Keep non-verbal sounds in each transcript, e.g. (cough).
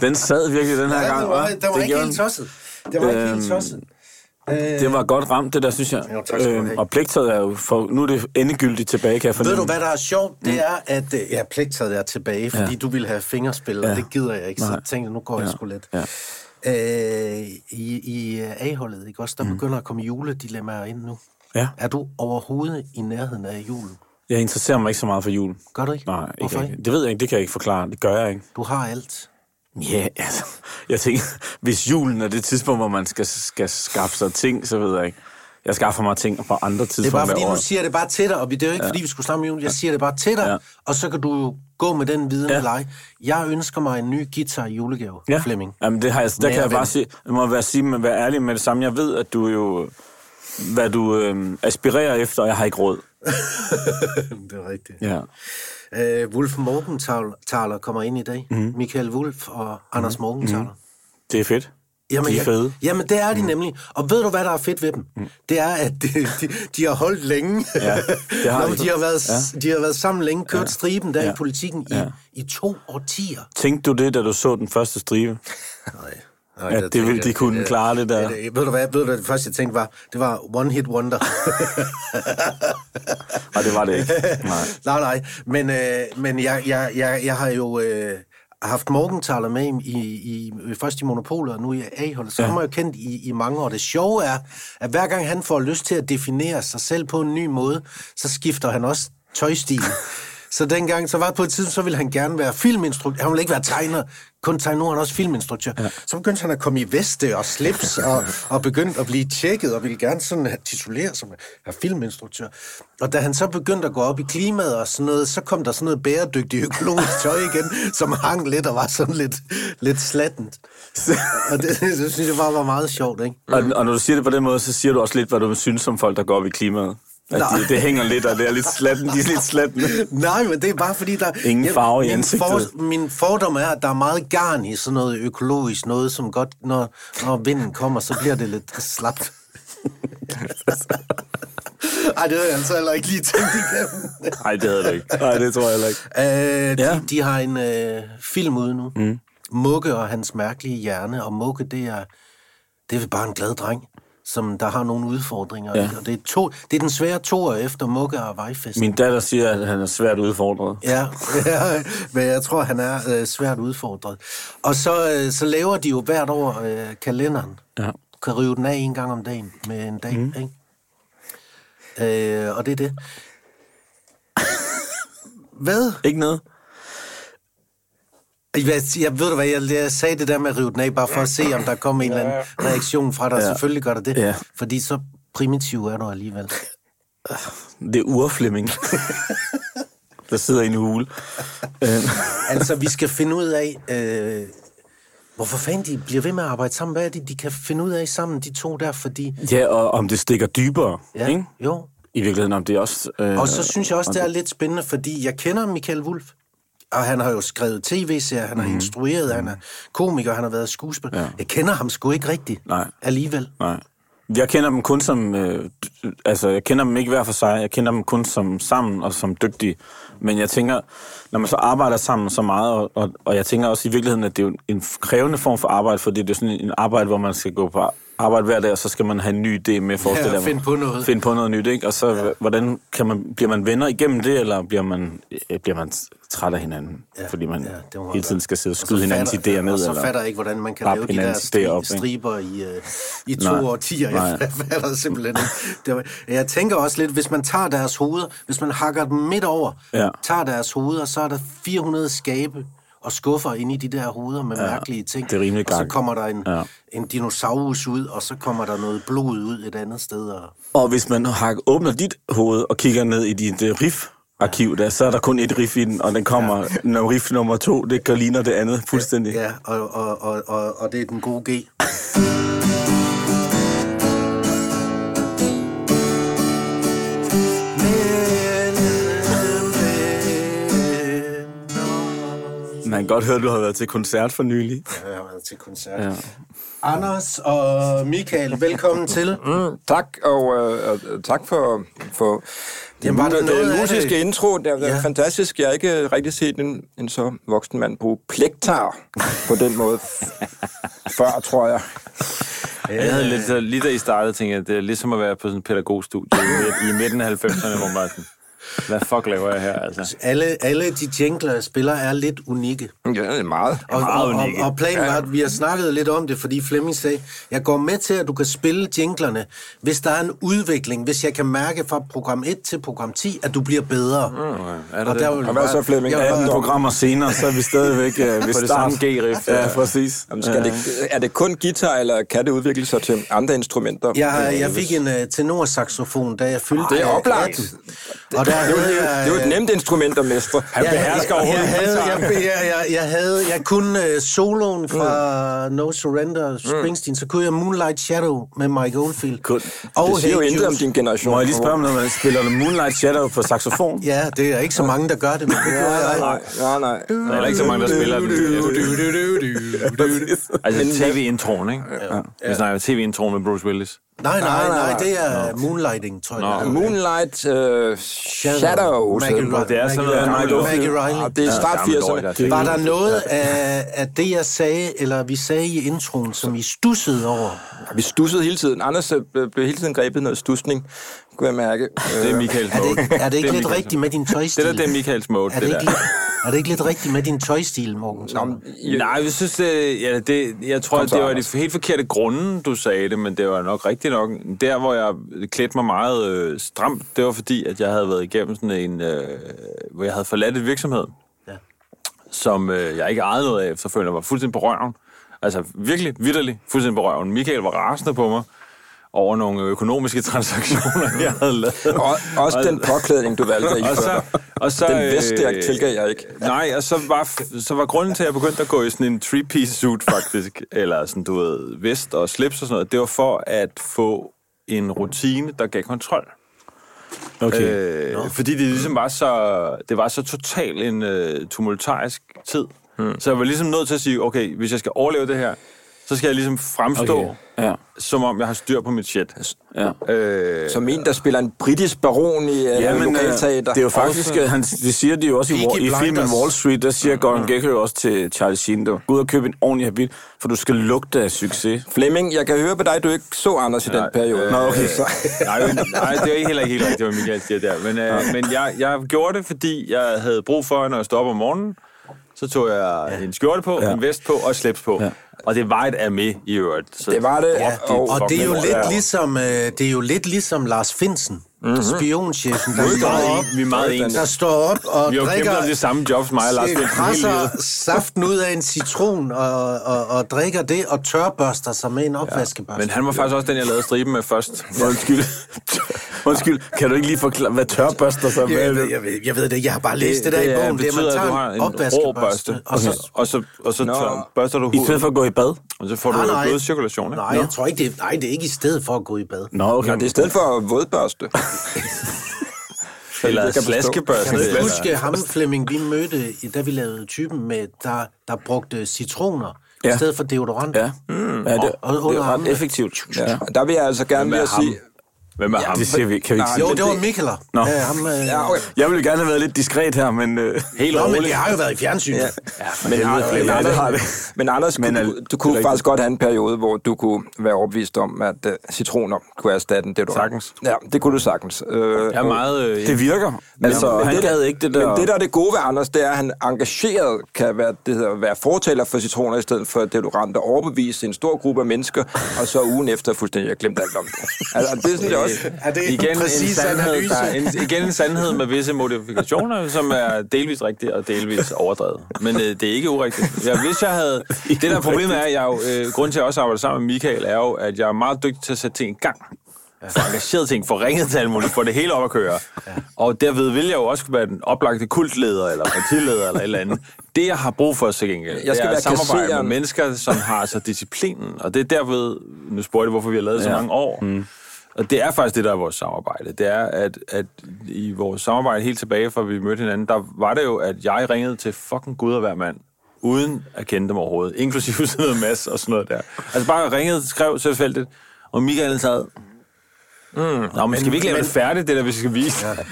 den sad virkelig den her Ja, gang. det var, det var Det ikke helt den. tosset. Det var ikke helt Øhm, tosset. Det var godt ramt, det der, synes jeg. Jo, tak skal have. og pligtaget er jo for... Nu er det endegyldigt tilbage, kan jeg fornemme. Ved du, hvad der er sjovt? Det er, at øh, ja, pligtaget er tilbage, fordi Ja. du ville have fingerspil, og Ja. det gider jeg ikke. Så Nej. jeg tænkte, nu går jeg Ja. sgu lidt. Ja. Øh, I i øh, A-holdet, ikke også? Der begynder at komme juledilemmaer ind nu. Ja. Er du overhovedet i nærheden af julen? Jeg interesserer mig ikke så meget for jul. Gør du ikke? Nej, ikke, Hvorfor ikke. Det ved jeg ikke, det kan jeg ikke forklare. Det gør jeg ikke. Du har alt. Ja, altså, jeg tænker, hvis julen er det tidspunkt, hvor man skal, skal skaffe sig ting, så ved jeg ikke. Jeg skaffer mig ting på andre Det er tidspunkter bare fordi, nu siger det bare til dig, og det er jo ikke, ja. fordi vi skulle snakke om julen. Jeg siger det bare til dig, Ja. og så kan du gå med den viden Ja. med dig. Jeg ønsker mig en ny guitar i julegave, Ja. Flemming. Jamen, det har jeg, der kan jeg bare sige, jeg må være, sige, være ærlig med det samme. Jeg ved, at du jo, hvad du øh, aspirerer efter, og jeg har ikke råd. (laughs) det er rigtigt. Ja. Øh, Wolf Morgenthaler kommer ind i dag. Mm. Michael Wolf og Anders Morgenthaler. Mm. Det er fedt. Jamen, De er jeg- fede. Jamen, det er de nemlig. Og ved du, hvad der er fedt ved dem? Mm. Det er, at de, de, de har holdt længe. Ja, det har (laughs) Nå, de. har været, Ja. de har været sammen længe, kørt ja. striben der Ja. i politikken i, Ja. i to årtier. Tænkte du det, da du så den første stribe? (laughs) Nej. Ja, det ville de kunne klare det der. Det, ved du hvad, ved du, hvad det første jeg tænkte var, det var one hit wonder. (laughs) Og det var det ikke. Nej. (laughs) nej, nej, men, øh, men jeg, jeg, jeg, jeg har jo øh, haft Morgenthaler med i, i, i, først i Monopolet og nu i A-holdet, så. Ja. har man jo kendt i, i mange år. Det sjove er, at hver gang han får lyst til at definere sig selv på en ny måde, så skifter han også tøjstil. (laughs) Så dengang, så var det på et tidspunkt, så ville han gerne være filminstruktør. Han ville ikke være tegner, kun tegner, nu er han også filminstruktør. Ja. Så begyndte han at komme i veste og slips, og, og begyndte at blive tjekket, og ville gerne sådan have- titulere som her filminstruktør. Og da han så begyndte at gå op i klimaet og sådan noget, så kom der sådan noget bæredygtigt økologisk tøj igen, som hang lidt og var sådan lidt, lidt slattent. Og det, det synes jeg bare var meget sjovt, ikke? Og, og når du siger det på den måde, så siger du også lidt, hvad du synes om folk, der går op i klimaet. Nej. det, det hænger lidt, og det er lidt slatten. De er lidt slatten. Nej, men det er bare fordi, der... Ingen farve i min ansigtet. min fordom er, at der er meget garn i sådan noget økologisk, noget som godt, når, når vinden kommer, så bliver det lidt slapt. (laughs) Ej, det havde jeg altså heller ikke lige tænkt igennem. Nej, det havde du ikke. Nej, det tror jeg heller ikke. Øh, de, Ja. de har en øh, film ude nu. Mm. Mugge og hans mærkelige hjerne. Og Mugge, det er, det er bare en glad dreng, som der har nogle udfordringer. Ja. Og det er, to, det er den svære toer efter Mugge og Vejfest. Min datter siger, at han er svært udfordret. Ja, (laughs) ja, men jeg tror, han er øh, svært udfordret. Og så, øh, så laver de jo hvert år øh, kalenderen. Ja. Du kan rive den af en gang om dagen med en dag, mm. ikke? Øh, og det er det. (laughs) Hvad? Ikke noget? Jeg, jeg ved du hvad, jeg, jeg sagde det der med at rive den af, bare for at se, om der kommer en eller anden reaktion fra dig. Ja. Selvfølgelig gør der det, Ja. fordi så primitiv er du alligevel. Det er urflemming. der sidder i en hule. Øh, Altså, vi skal finde ud af, øh, hvorfor fanden de bliver ved med at arbejde sammen. Hvad er det, de kan finde ud af sammen, de to der, fordi... ja, og om det stikker dybere, Ja, ikke? jo. I virkeligheden, om det også... Øh, Og så synes jeg også, det er lidt spændende, fordi jeg kender Michael Wolf. Og han har jo skrevet tv-serier, han har mm. instrueret, han er komiker, han har været skuespiller. Ja. Jeg kender ham sgu ikke rigtigt Nej. alligevel. Nej. Jeg kender dem kun som... Øh, altså, jeg kender dem ikke hver for sig. Jeg kender dem kun som sammen og som dygtige. Men jeg tænker, når man så arbejder sammen så meget, og, og, og jeg tænker også i virkeligheden, at det er jo en krævende form for arbejde, fordi det er sådan en arbejde, hvor man skal gå på arbejde hver dag, og så skal man have en ny idé med forestille Ja, finde på noget. Finde på noget nyt, ikke? Og så, ja. hvordan kan man, bliver man venner igennem det, eller bliver man, øh, bliver man træt af hinanden, ja, fordi man ja, hele tiden skal sidde og Og skyde hinandens fatter- idéer ned? Og så fatter jeg ikke, hvordan man kan lave de der op, stri- ikke? striber i, uh, i to Nej. årtier. Nej. Jeg (laughs) fatter simpelthen ikke. Jeg tænker også lidt, hvis man tager deres hoveder, hvis man hakker dem midt over, Ja. tager deres hoveder, så er der 400 skabe og skuffer ind i de der hoveder med ja, mærkelige ting. det er rimelig Og så gang. kommer der en, Ja. ja. en dinosaurus ud, og så kommer der noget blod ud et andet sted. Og... Og hvis man har, åbner dit hoved og kigger ned i dit uh, riff-arkiv, der, så er der kun et riff i den, og den kommer, ja. (laughs) når riff nummer to, det gør ligner det andet fuldstændig. Ja, og, og, og, og, og det er den gode G. Man kan godt høre, at du har været til koncert for nylig. Ja, til koncert. Ja. Anders og Michael, velkommen til. (laughs) Mm, tak, og øh, øh, tak for, for Jamen, var der den, noget den af musiske det? intro. Det er Ja. fantastisk. Jeg har ikke rigtig set en, en så voksen mand bruge plektar på den måde (laughs) før, tror jeg. Jeg havde lidt, så lige da I startede, tænkte jeg, det er ligesom at være på sådan en pædagogstudie i, midt, i midten af 90'erne, hvor man sådan, hvad fuck laver jeg her, altså? Alle, alle de jingler, jeg spiller, er lidt unikke. Ja, det er meget. Og, meget og, og, unikke. og planen var, at vi har snakket lidt om det, fordi Flemming sagde, jeg går med til, at du kan spille jinglerne, hvis der er en udvikling, hvis jeg kan mærke fra program 1 til program 10, at du bliver bedre. Mm, Er der og der det? vil Og hvad så, Flemming? Jeg, 18 var- programmer senere, så er vi stadigvæk øh, (laughs) ved det start. samme G-riff. Ja, præcis. Jamen, skal det, er det kun guitar, eller kan det udvikle sig til andre instrumenter? jeg, jeg fik en uh, tenorsaxofon, da jeg fyldte Det er øh, oplagt. 18. Og der Det er havde det, jeg, det jo et nemt instrument at mestre. Han behersker jeg, overhovedet jeg, havde, jeg, jeg, jeg, havde, jeg kunne uh, soloen fra mm. No Surrender Springsteen, så kunne jeg Moonlight Shadow med Mike Oldfield. Kun- Det siger jo intet om din generation. Må jeg lige spørge om noget, man spiller Moonlight Shadow på saxofon? Ja, det er ikke så mange, der gør det, men det gjorde jeg. Nej, nej, nej. Der er ikke så mange, der spiller den. Altså tv-introen, ikke? Ja. Vi snakker tv-introen med Bruce Willis. Nej, nej, Nej, det er moonlighting, tror jeg. Nå. det er. Moonlight uh, Shadows. Maggie hedder Riley. den. Det er sådan noget Maggie Riley. Maggie det er start gammel løg, 80'erne. der. Var der noget af, af det, jeg sagde, eller vi sagde i introen, som I stussede over? Vi stussede hele tiden. Anders øh, blev hele tiden grebet noget stusning, kunne jeg mærke. Det er Michaels Er det, mode. ikke- er det ikke er lidt rigtigt med din tøjstil? Det der, det er Michaels mode, er det det, der. Er det ikke lidt rigtigt med din tøjstil, Morten? Nå, men, Nej, jeg synes, det, ja, det, jeg tror, Kom så, det var Anders. de helt forkerte grunde, du sagde det, men det var nok rigtigt nok. Der, hvor jeg klædte mig meget øh, stramt, det var fordi, at jeg havde været igennem sådan en, øh, hvor jeg havde forladt et virksomhed, Ja. som øh, jeg ikke ejede noget af efterfølgende. Jeg var fuldstændig på røven. Altså virkelig, vidderligt, fuldstændig på røven. Michael var rasende på mig over nogle økonomiske (laughs) transaktioner, jeg havde lavet. Og, også den påklædning, du valgte i og så, før. og så, Den vest, der øh, tilgav jeg ikke. Nej, og så var, så var grunden til, at jeg begyndte at gå i sådan en three-piece suit, faktisk, (laughs) eller sådan, du ved, vest og slips og sådan noget, det var for at få en rutine, der gav kontrol. Okay. Øh, fordi det ligesom var så, det var så totalt en øh, tumultarisk tid. Hmm. Så jeg var ligesom nødt til at sige, okay, hvis jeg skal overleve det her, så skal jeg ligesom fremstå, Okay. Ja. som om jeg har styr på mit shit. Ja. Øh, Som en, der spiller en britisk baron i ja, Ja, men øh, lokalteater. det er jo faktisk, at han, det siger de jo også i, i filmen. Wall Street, der siger Gordon Gekko jo også til Charlie Sheen, du, gå ud og køb en ordentlig habit, for du skal lugte af succes. Flemming, jeg kan høre på dig, du ikke så Anders i den periode. Nå, okay. Så, (laughs) nej, men, nej, det er ikke heller ikke helt rigtigt, hvad Michael siger der. Men, øh, men jeg, jeg gjorde det, fordi jeg havde brug for, når jeg stod op om morgenen, så tog jeg ja. en skjorte på, ja. en vest på og slips på. Ja. Og det var et af med i øvrigt. Så det var det. Ja, og, og det er jo lidt ligesom, øh, det er jo lidt ligesom Lars Finsen, mm-hmm. spionchefen, der Vi er står meget, op, en- vi er meget ens. der står op og Vi har drikker, kæmpet om de samme jobs, mig og Lars livet. (laughs) saften ud af en citron og, og, og drikker det og tørbørster sig med en opvaskebørste. Men han var faktisk også den, jeg lavede striben med først. Undskyld. (laughs) Undskyld, kan du ikke lige forklare, hvad tørbørster så jeg, er? ved, jeg, ved, jeg ved det, jeg har bare læst det, det der i bogen. Det, er, man betyder, at du tager har en en rå opvaskebørste, børste, og så... og så, og så, så børster du I stedet huden, for at gå i bad? og så får du Nej, nej. blodcirkulation. Ikke? Nej, jeg tror ikke, det er, nej, det er ikke i stedet for at gå i bad. Nå, okay. ja, det er i stedet for vådbørste. Eller slaskebørste. Kan du huske ham, Flemming, vi mødte, da vi lavede typen med, der, der brugte citroner ja. I stedet for deodorant? Ja, mm. ja det, Og- og det er ret effektivt. Ja. Der vil jeg altså gerne er lige sige... Hvem er ham? Det siger vi, kan vi ikke Nej, sige. Jo, det var Mikkeler. Nå. Ja, ham, øh... Ja, okay. Jeg ville gerne have været lidt diskret her, men... Øh, Helt Nå, men det har jo været i fjernsynet. Ja. Men, helvede, men. Ja, det har det. men Anders, Men men, er- du, det du er kunne rigtigt. faktisk godt have en periode, hvor du kunne være overbevist om, at uh, citroner kunne erstatte det, du Sagtens. Ja, det kunne du sagtens. Uh, Jeg er meget... Øh, det virker. Altså, men han det, gad ikke det der... Men det, der er det gode ved Anders, det er, at han engageret kan være, det hedder, være fortaler for citroner, i stedet for deodorant, og overbevise en stor gruppe af mennesker, og så ugen efter fuldstændig har glemt alt om det. Altså, det synes jeg også... Er det igen en, præcis sandhed, der, er en, igen en sandhed med visse modifikationer, som er delvis rigtige og delvis overdrevet. Men øh, det er ikke urigtigt. Ja, hvis jeg havde... (laughs) Det der problemet er, at jeg jo, øh, grunden til, at jeg også arbejder sammen med Michael, er jo, at jeg er meget dygtig til at sætte ting i gang. For engageret ting, for ringet til alt muligt, for det hele op at køre. Og derved vil jeg jo også være den oplagte kultleder, eller partileder, eller et eller andet. Det, jeg har brug for, så gengæld, Jeg skal det er samarbejde med kasseren. mennesker, som har så disciplinen. Og det er derved, nu spurgte jeg, hvorfor vi har lavet det så Ja. mange år. Mm. Og det er faktisk det, der er vores samarbejde. Det er, at, at i vores samarbejde helt tilbage, fra vi mødte hinanden, der var det jo, at jeg ringede til fucking Gud og hver mand uden at kende dem overhovedet. Inklusive (laughs) sådan noget Mads og sådan noget der. Altså bare ringede, skrev tilfældigt, og Michael sad... Mm. Nå, men skal vi ikke lave men- det færdigt, det der, vi skal vise? Ja. (laughs)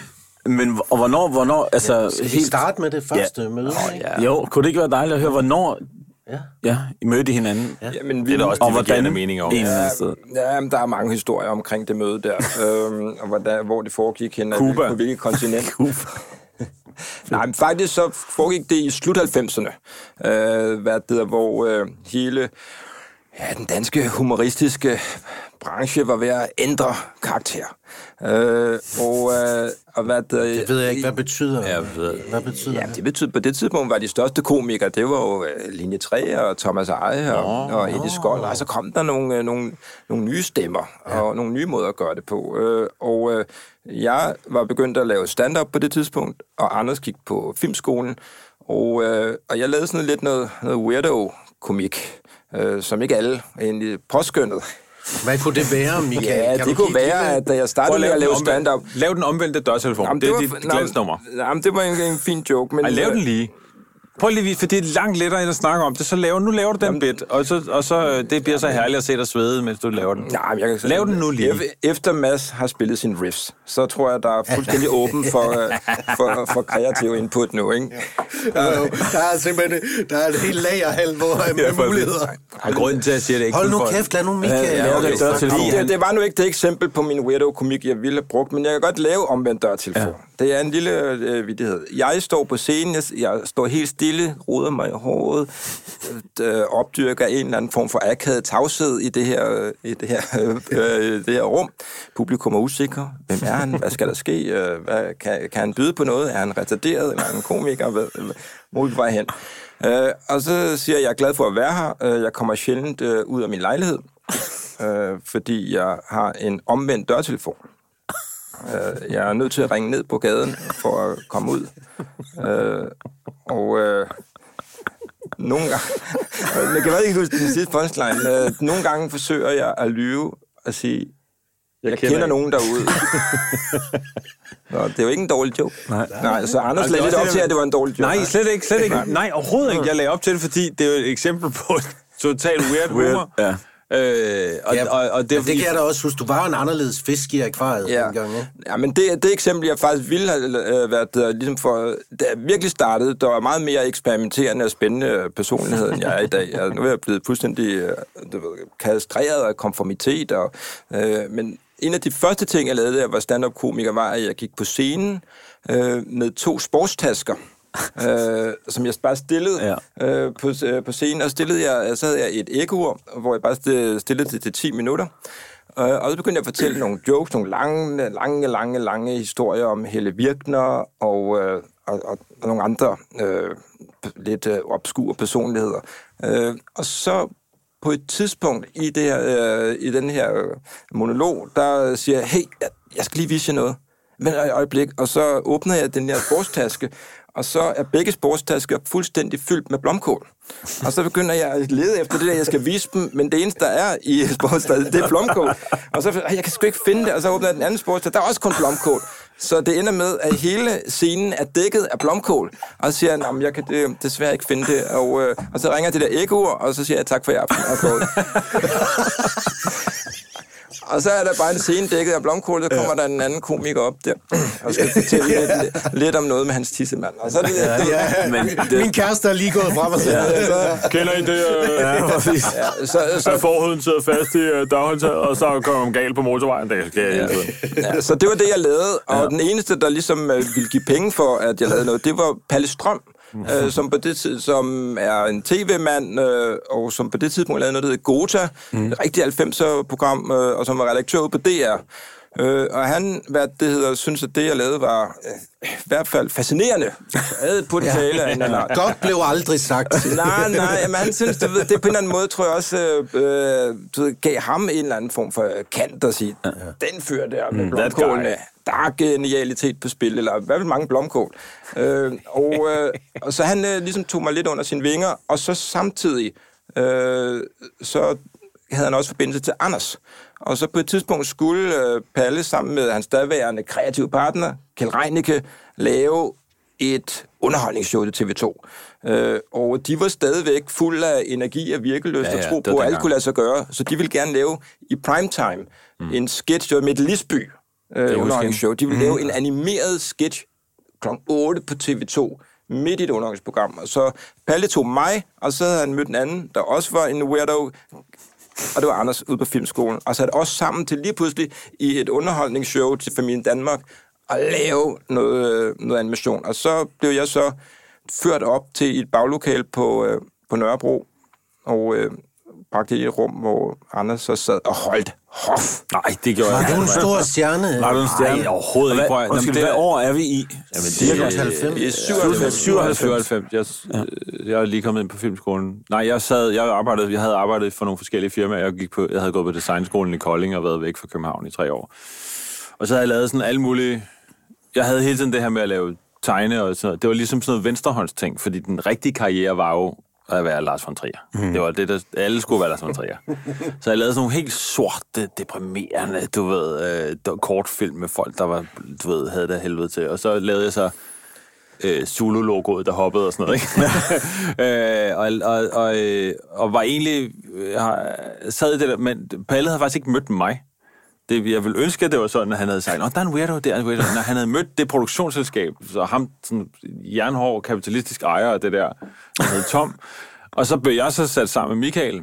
Men og hvornår, hvornår, altså... Skal vi starte med det første møde? ikke? ja. Jo, kunne det ikke være dejligt at høre, hvornår Ja. ja, I mødte hinanden? Ja. Jamen, Det er også Og hvordan meninger om. Ja, men der er mange historier omkring det møde der, (laughs) øhm, og hvordan, hvor det foregik hen, Cuba. på hvilket (laughs) kontinent. (laughs) Nej, men faktisk så foregik det i slut 90'erne, øh, hvad det, hvor øh, hele ja, den danske humoristiske branche var ved at ændre karakter. Øh, og, øh, og hvad det, Det ved jeg ikke, hvad betyder Ja, ved. Hvad betyder Ja, det? betød, på det tidspunkt var de største komikere, det var jo øh, Linje 3 og Thomas Eje og, og Eddie Skold, og så kom der nogle, øh, nogle, nogle nye stemmer og nogle nye måder at gøre det på. Øh, og øh, jeg var begyndt at lave stand-up på det tidspunkt, og Anders gik på filmskolen, og, øh, og jeg lavede sådan lidt noget, noget weirdo-komik, øh, som ikke alle egentlig påskyndede. Hvad kunne det være, (laughs) Michael? Ja, Kan det kunne være, at da jeg startede med at lave stand-up, Lav den omvendte dørtelefon. Jamen, det, er var- dit nå, glansnummer. Jamen, det var en, en fin joke, men... Ej, lav øh, den lige. Prøv lige, for det er langt lettere end at snakke om det. Så laver, nu laver du den bit, og, så, og så, øh, det bliver så herligt at se dig svede, mens du laver den. Nej, jeg kan Lav den nu lige. Ef- Efter Mads har spillet sin riffs, så tror jeg, der er fuldstændig åben for, øh, for, for kreativ input nu, ikke? Jo, jo. Der er simpelthen der er et helt lagerhal, hvor med for- muligheder. Grunden til, at jeg siger det er ikke Hold nu kæft, lad nu Michael Ja, ja, okay. det, det var nu ikke det eksempel på min weirdo-komik, jeg ville have brugt, men jeg kan godt lave omvendt dørtelefon. Ja. Det er en lille øh, vidighed. Jeg står på scenen, jeg, jeg står helt stille, roder mig i håret, øh, øh, opdyrker en eller anden form for akavet tavshed i det her, øh, i det her, (laughs) øh, øh det her rum. Publikum er usikker. Hvem er han? Hvad skal der ske? Øh, hvad, kan, kan han byde på noget? Er han retarderet? Eller er han en komiker? Hvad, hvor er vi på vej hen? Øh, og så siger jeg, jeg er glad for at være her. Øh, jeg kommer sjældent øh, ud af min lejlighed øh, fordi jeg har en omvendt dørtelefon. Øh, jeg er nødt til at ringe ned på gaden for at komme ud. Øh, og øh, nogle gange... (laughs) jeg kan ikke huske den sidste punchline. Øh, nogle gange forsøger jeg at lyve og sige, jeg, jeg kender, kender nogen derude. (laughs) Nå, det er jo ikke en dårlig joke. Nej, Nej så Anders Altså, lagde lidt op til, at det var en dårlig joke. Nej, slet ikke, slet ikke. Nej, overhovedet ikke. Jeg lagde op til det, fordi det er jo et eksempel på total weird humor. Weird, ja. Øh, og, Ja, og, og det, men det kan jeg da også huske. Du var en anderledes fisk i akvariet Ja. dengang, ja, men det, det eksempel, jeg faktisk ville have øh, været, øh, ligesom for, da jeg virkelig startede, der var meget mere eksperimenterende og spændende personlighed, end jeg er i dag. Altså, nu er jeg blevet fuldstændig øh, kastreret af konformitet, og, øh, men en af de første ting, jeg lavede, da jeg var stand-up-komiker, var, at jeg gik på scenen øh, med to sportstasker. Øh, som jeg bare stillede ja. øh, på, øh, på scenen, og stillede jeg, så havde jeg et ekkour, hvor jeg bare sti- stillede det til 10 minutter. Øh, og så begyndte jeg at fortælle nogle jokes, nogle lange, lange, lange, lange historier om Helle Virkner og, øh, og, og, og nogle andre øh, lidt øh, obskure personligheder. Øh, og så på et tidspunkt i, det her, øh, i den her øh, monolog, der siger jeg, hey, jeg, jeg skal lige vise jer noget. Men et øjeblik, og så åbner jeg den her sportstaske, og så er begge sportstasker fuldstændig fyldt med blomkål. Og så begynder jeg at lede efter det der, jeg skal vise dem, men det eneste, der er i sportstasken, det er blomkål. Og så jeg kan sgu ikke finde det, og så åbner jeg den anden sportstaske, der er også kun blomkål. Så det ender med, at hele scenen er dækket af blomkål. Og så siger han, at jeg kan det, desværre ikke finde det. Og, øh, og så ringer det der ekkoer, og så siger jeg tak for i aften. Og. (laughs) Og så er der bare en scene dækket af blomkål, så kommer ja. der en anden komiker op der, (clears throat) og skal fortælle lidt, lidt om noget med hans tissemand. Og så er det, ja, Ja, Men det- Min kæreste er lige gået frem og sagt, ja. Kender I det? Øh, ja, præcis. ja, så, Så så, forhuden sidder fast i øh, daghåndtaget, og så kommer man galt på motorvejen. Det sker tiden. ja, så det var det, jeg lavede. Og ja. den eneste, der ligesom øh, ville give penge for, at jeg lavede noget, det var Palle Strøm, øh, som, på det, tid- som er en tv-mand, øh, og som på det tidspunkt lavede noget, der hedder Gota, mm. et rigtigt 90'er-program, øh, og som var redaktør ude på DR. Øh, og han, hvad det hedder, synes, at det, jeg lavede, var øh, i hvert fald fascinerende. Havde potentiale en eller. Godt blev aldrig sagt. Nej, nej, men han synes, ved, det på en eller anden måde, tror jeg også, øh, øh, du ved, gav ham en eller anden form for kant at sige, den fyr der med Mm, blomkålene. Der er genialitet på spil, eller hvad vil mange blomkål. Øh, og, øh, og så han øh, ligesom tog mig lidt under sine vinger, og så samtidig, øh, så havde han også forbindelse til Anders. Og så på et tidspunkt skulle øh, Palle sammen med hans daværende kreative partner, Kjell Reinicke, lave et underholdningsshow til TV2. Øh, og de var stadigvæk fuld af energi og virkelyst Ja, ja, og tro på, at alt kunne lade sig gøre. Så de ville gerne lave i primetime mm. en sketch, med et Lisby øh, underholdningsshow. De ville lave en animeret sketch kl. 8 på TV2 midt i et underholdningsprogram. Og så Palle tog mig, og så havde han mødt en anden, der også var en weirdo, og det var Anders ude på filmskolen, og satte os sammen til lige pludselig i et underholdningsshow til Familien Danmark, og lave noget, noget animation. Og så blev jeg så ført op til et baglokal på, øh, på Nørrebro, og øh, bragt i et rum, hvor Anders så sad og holdt hof. Nej, det gjorde Var jeg du en ikke. stor stjerne? Var du en stjerne? Nej, overhovedet ikke. Prøv Jamen, hvad det- år er vi i? Jamen, det Cirka er 90. I 97. 97. 97. Jeg, ja. jeg er lige kommet ind på filmskolen. Nej, jeg sad, jeg arbejdede, jeg havde arbejdet for nogle forskellige firmaer. Jeg, gik på, jeg havde gået på designskolen i Kolding og været væk fra København i tre år. Og så havde jeg lavet sådan alle mulige... Jeg havde hele tiden det her med at lave tegne og sådan noget. Det var ligesom sådan noget venstrehåndsting, fordi den rigtige karriere var jo at være Lars von Trier. Mm. Det var det, der... Alle skulle være Lars von Trier. så jeg lavede sådan nogle helt sorte, deprimerende, du ved, øh, kortfilm med folk, der var, du ved, havde det helvede til. Og så lavede jeg så øh, Zulu-logoet, der hoppede og sådan noget, ikke? (laughs) øh, og, og, og, øh, og var egentlig... Øh, har- sad i det der, men Palle havde faktisk ikke mødt mig. Det, jeg ville ønske, at det var sådan, at han havde sagt, at der er en weirdo, der er en weirdo. Når han havde mødt det produktionsselskab, så ham, sådan jernhård, kapitalistisk ejer af det der, han hed Tom. Og så blev jeg så sat sammen med Michael.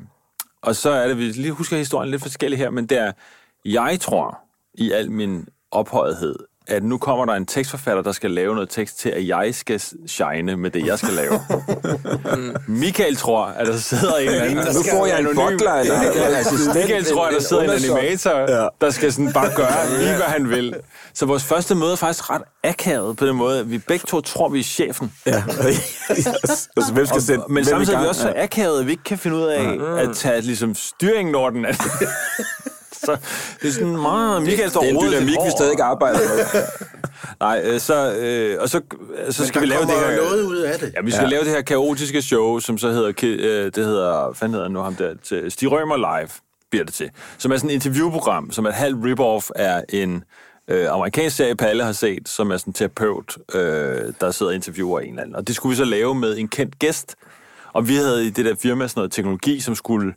Og så er det, vi lige husker historien lidt forskellig her, men det er, jeg tror i al min ophøjethed, at nu kommer der en tekstforfatter, der skal lave noget tekst til, at jeg skal shine med det, jeg skal lave. (laughs) Michael tror, at der sidder en eller anden... Nu får jeg en butler, eller Michael tror, at der sidder en animator, der skal sådan bare gøre lige, hvad han vil. Så vores første møde er faktisk ret akavet på den måde, at vi begge to tror, vi er chefen. Ja. altså, hvem skal sætte... Men samtidig er vi også så akavet, at vi ikke kan finde ud af at tage ligesom, styringen over den anden. (laughs) Så det er sådan meget... Michael står Det er en dynamik, vi stadig arbejder med. (laughs) Nej, øh, så, øh, og så, så skal vi lave det her... jo noget ud af det. Ja, vi skal ja. lave det her kaotiske show, som så hedder, øh, det hedder, hvad fanden hedder nu ham der, til Stig Rømer Live, bliver det til. Som er sådan et interviewprogram, som er et halvt rip-off af en øh, amerikansk serie, Palle har set, som er sådan en terapeut, øh, der sidder og interviewer en eller anden. Og det skulle vi så lave med en kendt gæst. Og vi havde i det der firma sådan noget teknologi, som skulle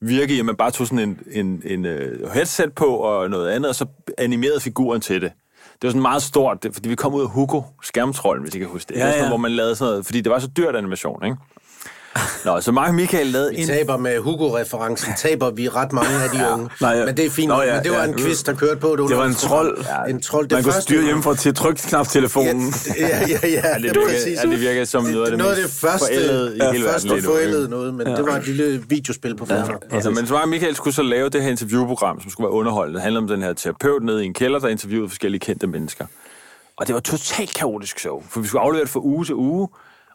virke i, at man bare tog sådan en, en, en uh, headset på og noget andet, og så animerede figuren til det. Det var sådan meget stort, fordi vi kom ud af Hugo, skærmtrollen, hvis I kan huske det. Ja, var sådan, ja. hvor man lavede sådan noget, fordi det var så dyrt animation, ikke? Nå, så og Michael lavede Vi en... taber med Hugo-referencen, taber vi ret mange af de unge. Nej, ja. Men det er fint, Nå, ja, men det var ja. en quiz, der kørte på et Det var en trold. Ja, en trold. Det Man kunne styre hjemmefra til trykknaptelefonen. Ja, ja, ja. ja, Ja, det, virker, ja, det virker som noget af det, noget af det første, forældede i ja, hele første verden forældede noget, men det var et lille videospil på fjernsyn. Altså, men så og Michael skulle så lave det her interviewprogram, som skulle være underholdende. Det handler om den her terapeut nede i en kælder, der interviewede forskellige kendte mennesker. Og det var totalt kaotisk show, for vi skulle aflevere det fra uge til uge,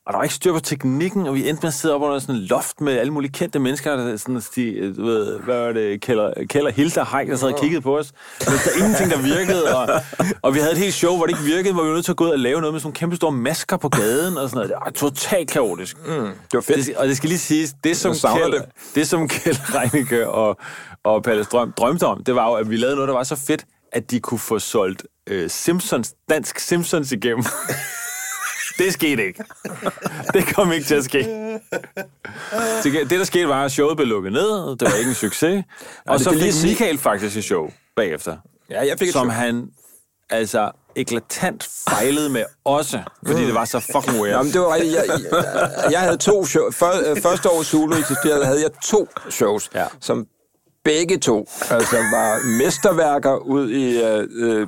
og der var ikke styr på teknikken, og vi endte med at sidde op under sådan en loft med alle mulige kendte mennesker, der sådan, de, du ved, hvad var det, Keller, Keller Hilda Heik, der sad og kiggede på os. Men der er ingenting, der virkede, og, og vi havde et helt show, hvor det ikke virkede, hvor vi var nødt til at gå ud og lave noget med sådan nogle kæmpe store masker på gaden, og sådan noget. Det var totalt kaotisk. Mm, Det var fedt. det, og det skal lige siges, det som Kjeld, det. det. som Kjeld Reinicke og, og Palle Strøm drømte om, det var jo, at vi lavede noget, der var så fedt, at de kunne få solgt øh, Simpsons, dansk Simpsons igennem. (laughs) det skete ikke. Det kom ikke til at ske. Det, det, der skete, var, at showet blev lukket ned. Det var ikke en succes. Og så lige fik sige- Michael faktisk et show bagefter. Ja, jeg fik et som show. han altså eklatant fejlede med også, fordi det var så fucking weird. Nå, men det var rigtigt. Jeg, jeg, jeg havde to shows. Øh, første år Zulu eksisterede, havde jeg to shows, Ja. som begge to altså var mesterværker ud i øh, øh,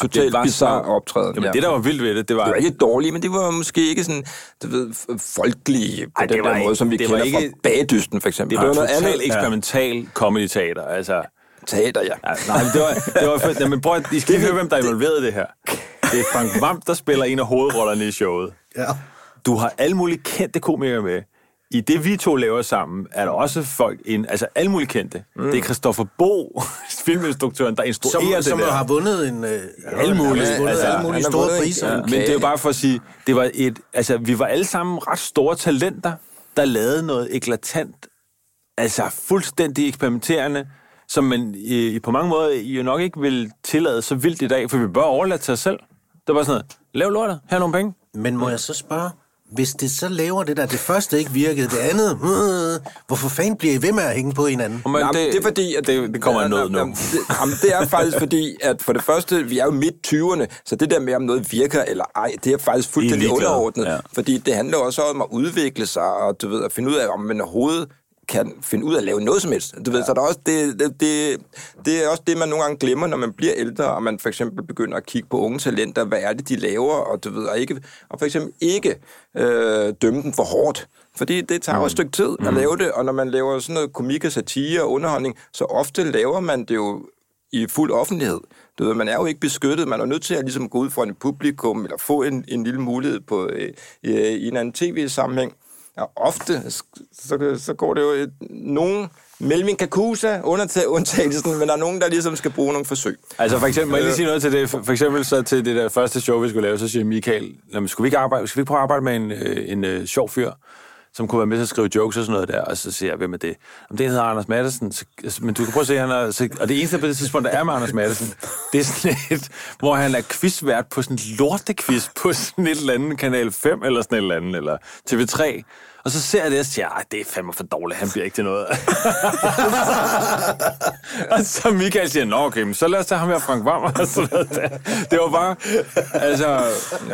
totalt var bizarre optræden. Jamen, det, der var vildt ved det, det var... det var ikke dårligt, men det var måske ikke sådan, du ved, folkelige på Ej, den det var der ikke- måde, som vi det var kender ikke- fra Bagdysten, for eksempel. Det var, noget totalt andet. eksperimental comedy-teater, altså... Teater, ja. Ja, nej, men det var, det var fedt. Jamen, prøv, at- I skal lige høre, hvem der er involveret i det her. Det er Frank Vamp, der spiller en af hovedrollerne i showet. Ja. Du har alle mulige kendte komikere med. I det, vi to laver sammen, er der også folk ind, altså alle mulige kendte. Mm. Det er Christoffer Bo, (laughs) filminstruktøren, der instruerer Som, det som der. har vundet en... Øh, Alle mulige, vundet altså, alle mulige store vundet priser. ja. Ja. Men det er jo bare for at sige, det var et, altså, vi var alle sammen ret store talenter, der lavede noget eklatant, altså fuldstændig eksperimenterende, som man i, på mange måder jo nok ikke vil tillade så vildt i dag, for vi bør overlade til os selv. Det var sådan noget, lav lortet, her er nogle penge, Men må jeg så spørge, hvis det så laver det der, det første ikke virkede, det andet, øh, hvorfor fanden bliver I ved med at hænge på hinanden? Men Jamen, det, det er fordi, at det, det kommer Ja, noget nu. jamen, det, jamen, det er faktisk fordi, at for det første, vi er jo midt 20'erne, så det der med, om noget virker eller ej, det er faktisk fuldstændig underordnet. ja. Fordi det handler også om at udvikle sig, og du ved, at finde ud af, om man overhovedet kan finde ud af at lave noget som helst. Du ved, så der er også det, det, det, det er også det, man nogle gange glemmer, når man bliver ældre, og man for eksempel begynder at kigge på unge talenter, hvad er det, de laver, og du ved, og, ikke, og for eksempel ikke øh, dømme dem for hårdt. Fordi det tager jo et stykke tid at lave det, og når man laver sådan noget komik og satire og underholdning, så ofte laver man det jo i fuld offentlighed. Du ved, man er jo ikke beskyttet. Man er nødt til at ligesom gå ud for en publikum, eller få en, en lille mulighed på, øh, i, i en anden tv-sammenhæng. Og ofte, så, så går det jo et, nogen mellem en kakusa, under undtagelsen, men der er nogen, der ligesom skal bruge nogle forsøg. Altså for eksempel, må jeg lige sige noget til det? For eksempel så til det der første show, vi skulle lave, så siger Michael, "Jamen, skulle vi ikke, arbejde, skal vi ikke prøve at arbejde med en, øh, en øh, sjov fyr, som kunne være med til at skrive jokes og sådan noget der, og så siger jeg, hvem er det? Om det hedder Anders Madsen, så, altså, men du kan prøve at se, han er, så, og det eneste på det tidspunkt, der er med Anders Madsen, det er sådan et, hvor han er quizvært på sådan en lortequiz på sådan et eller andet, Kanal 5 eller sådan et eller andet, eller TV3, og så ser jeg det og siger, "Ej, det er fandme for dårligt, han bliver ikke til noget. (laughs) og så Michael siger, nå okay, men så lad os tage ham her, Frank Vammer. (laughs) Det var bare, altså,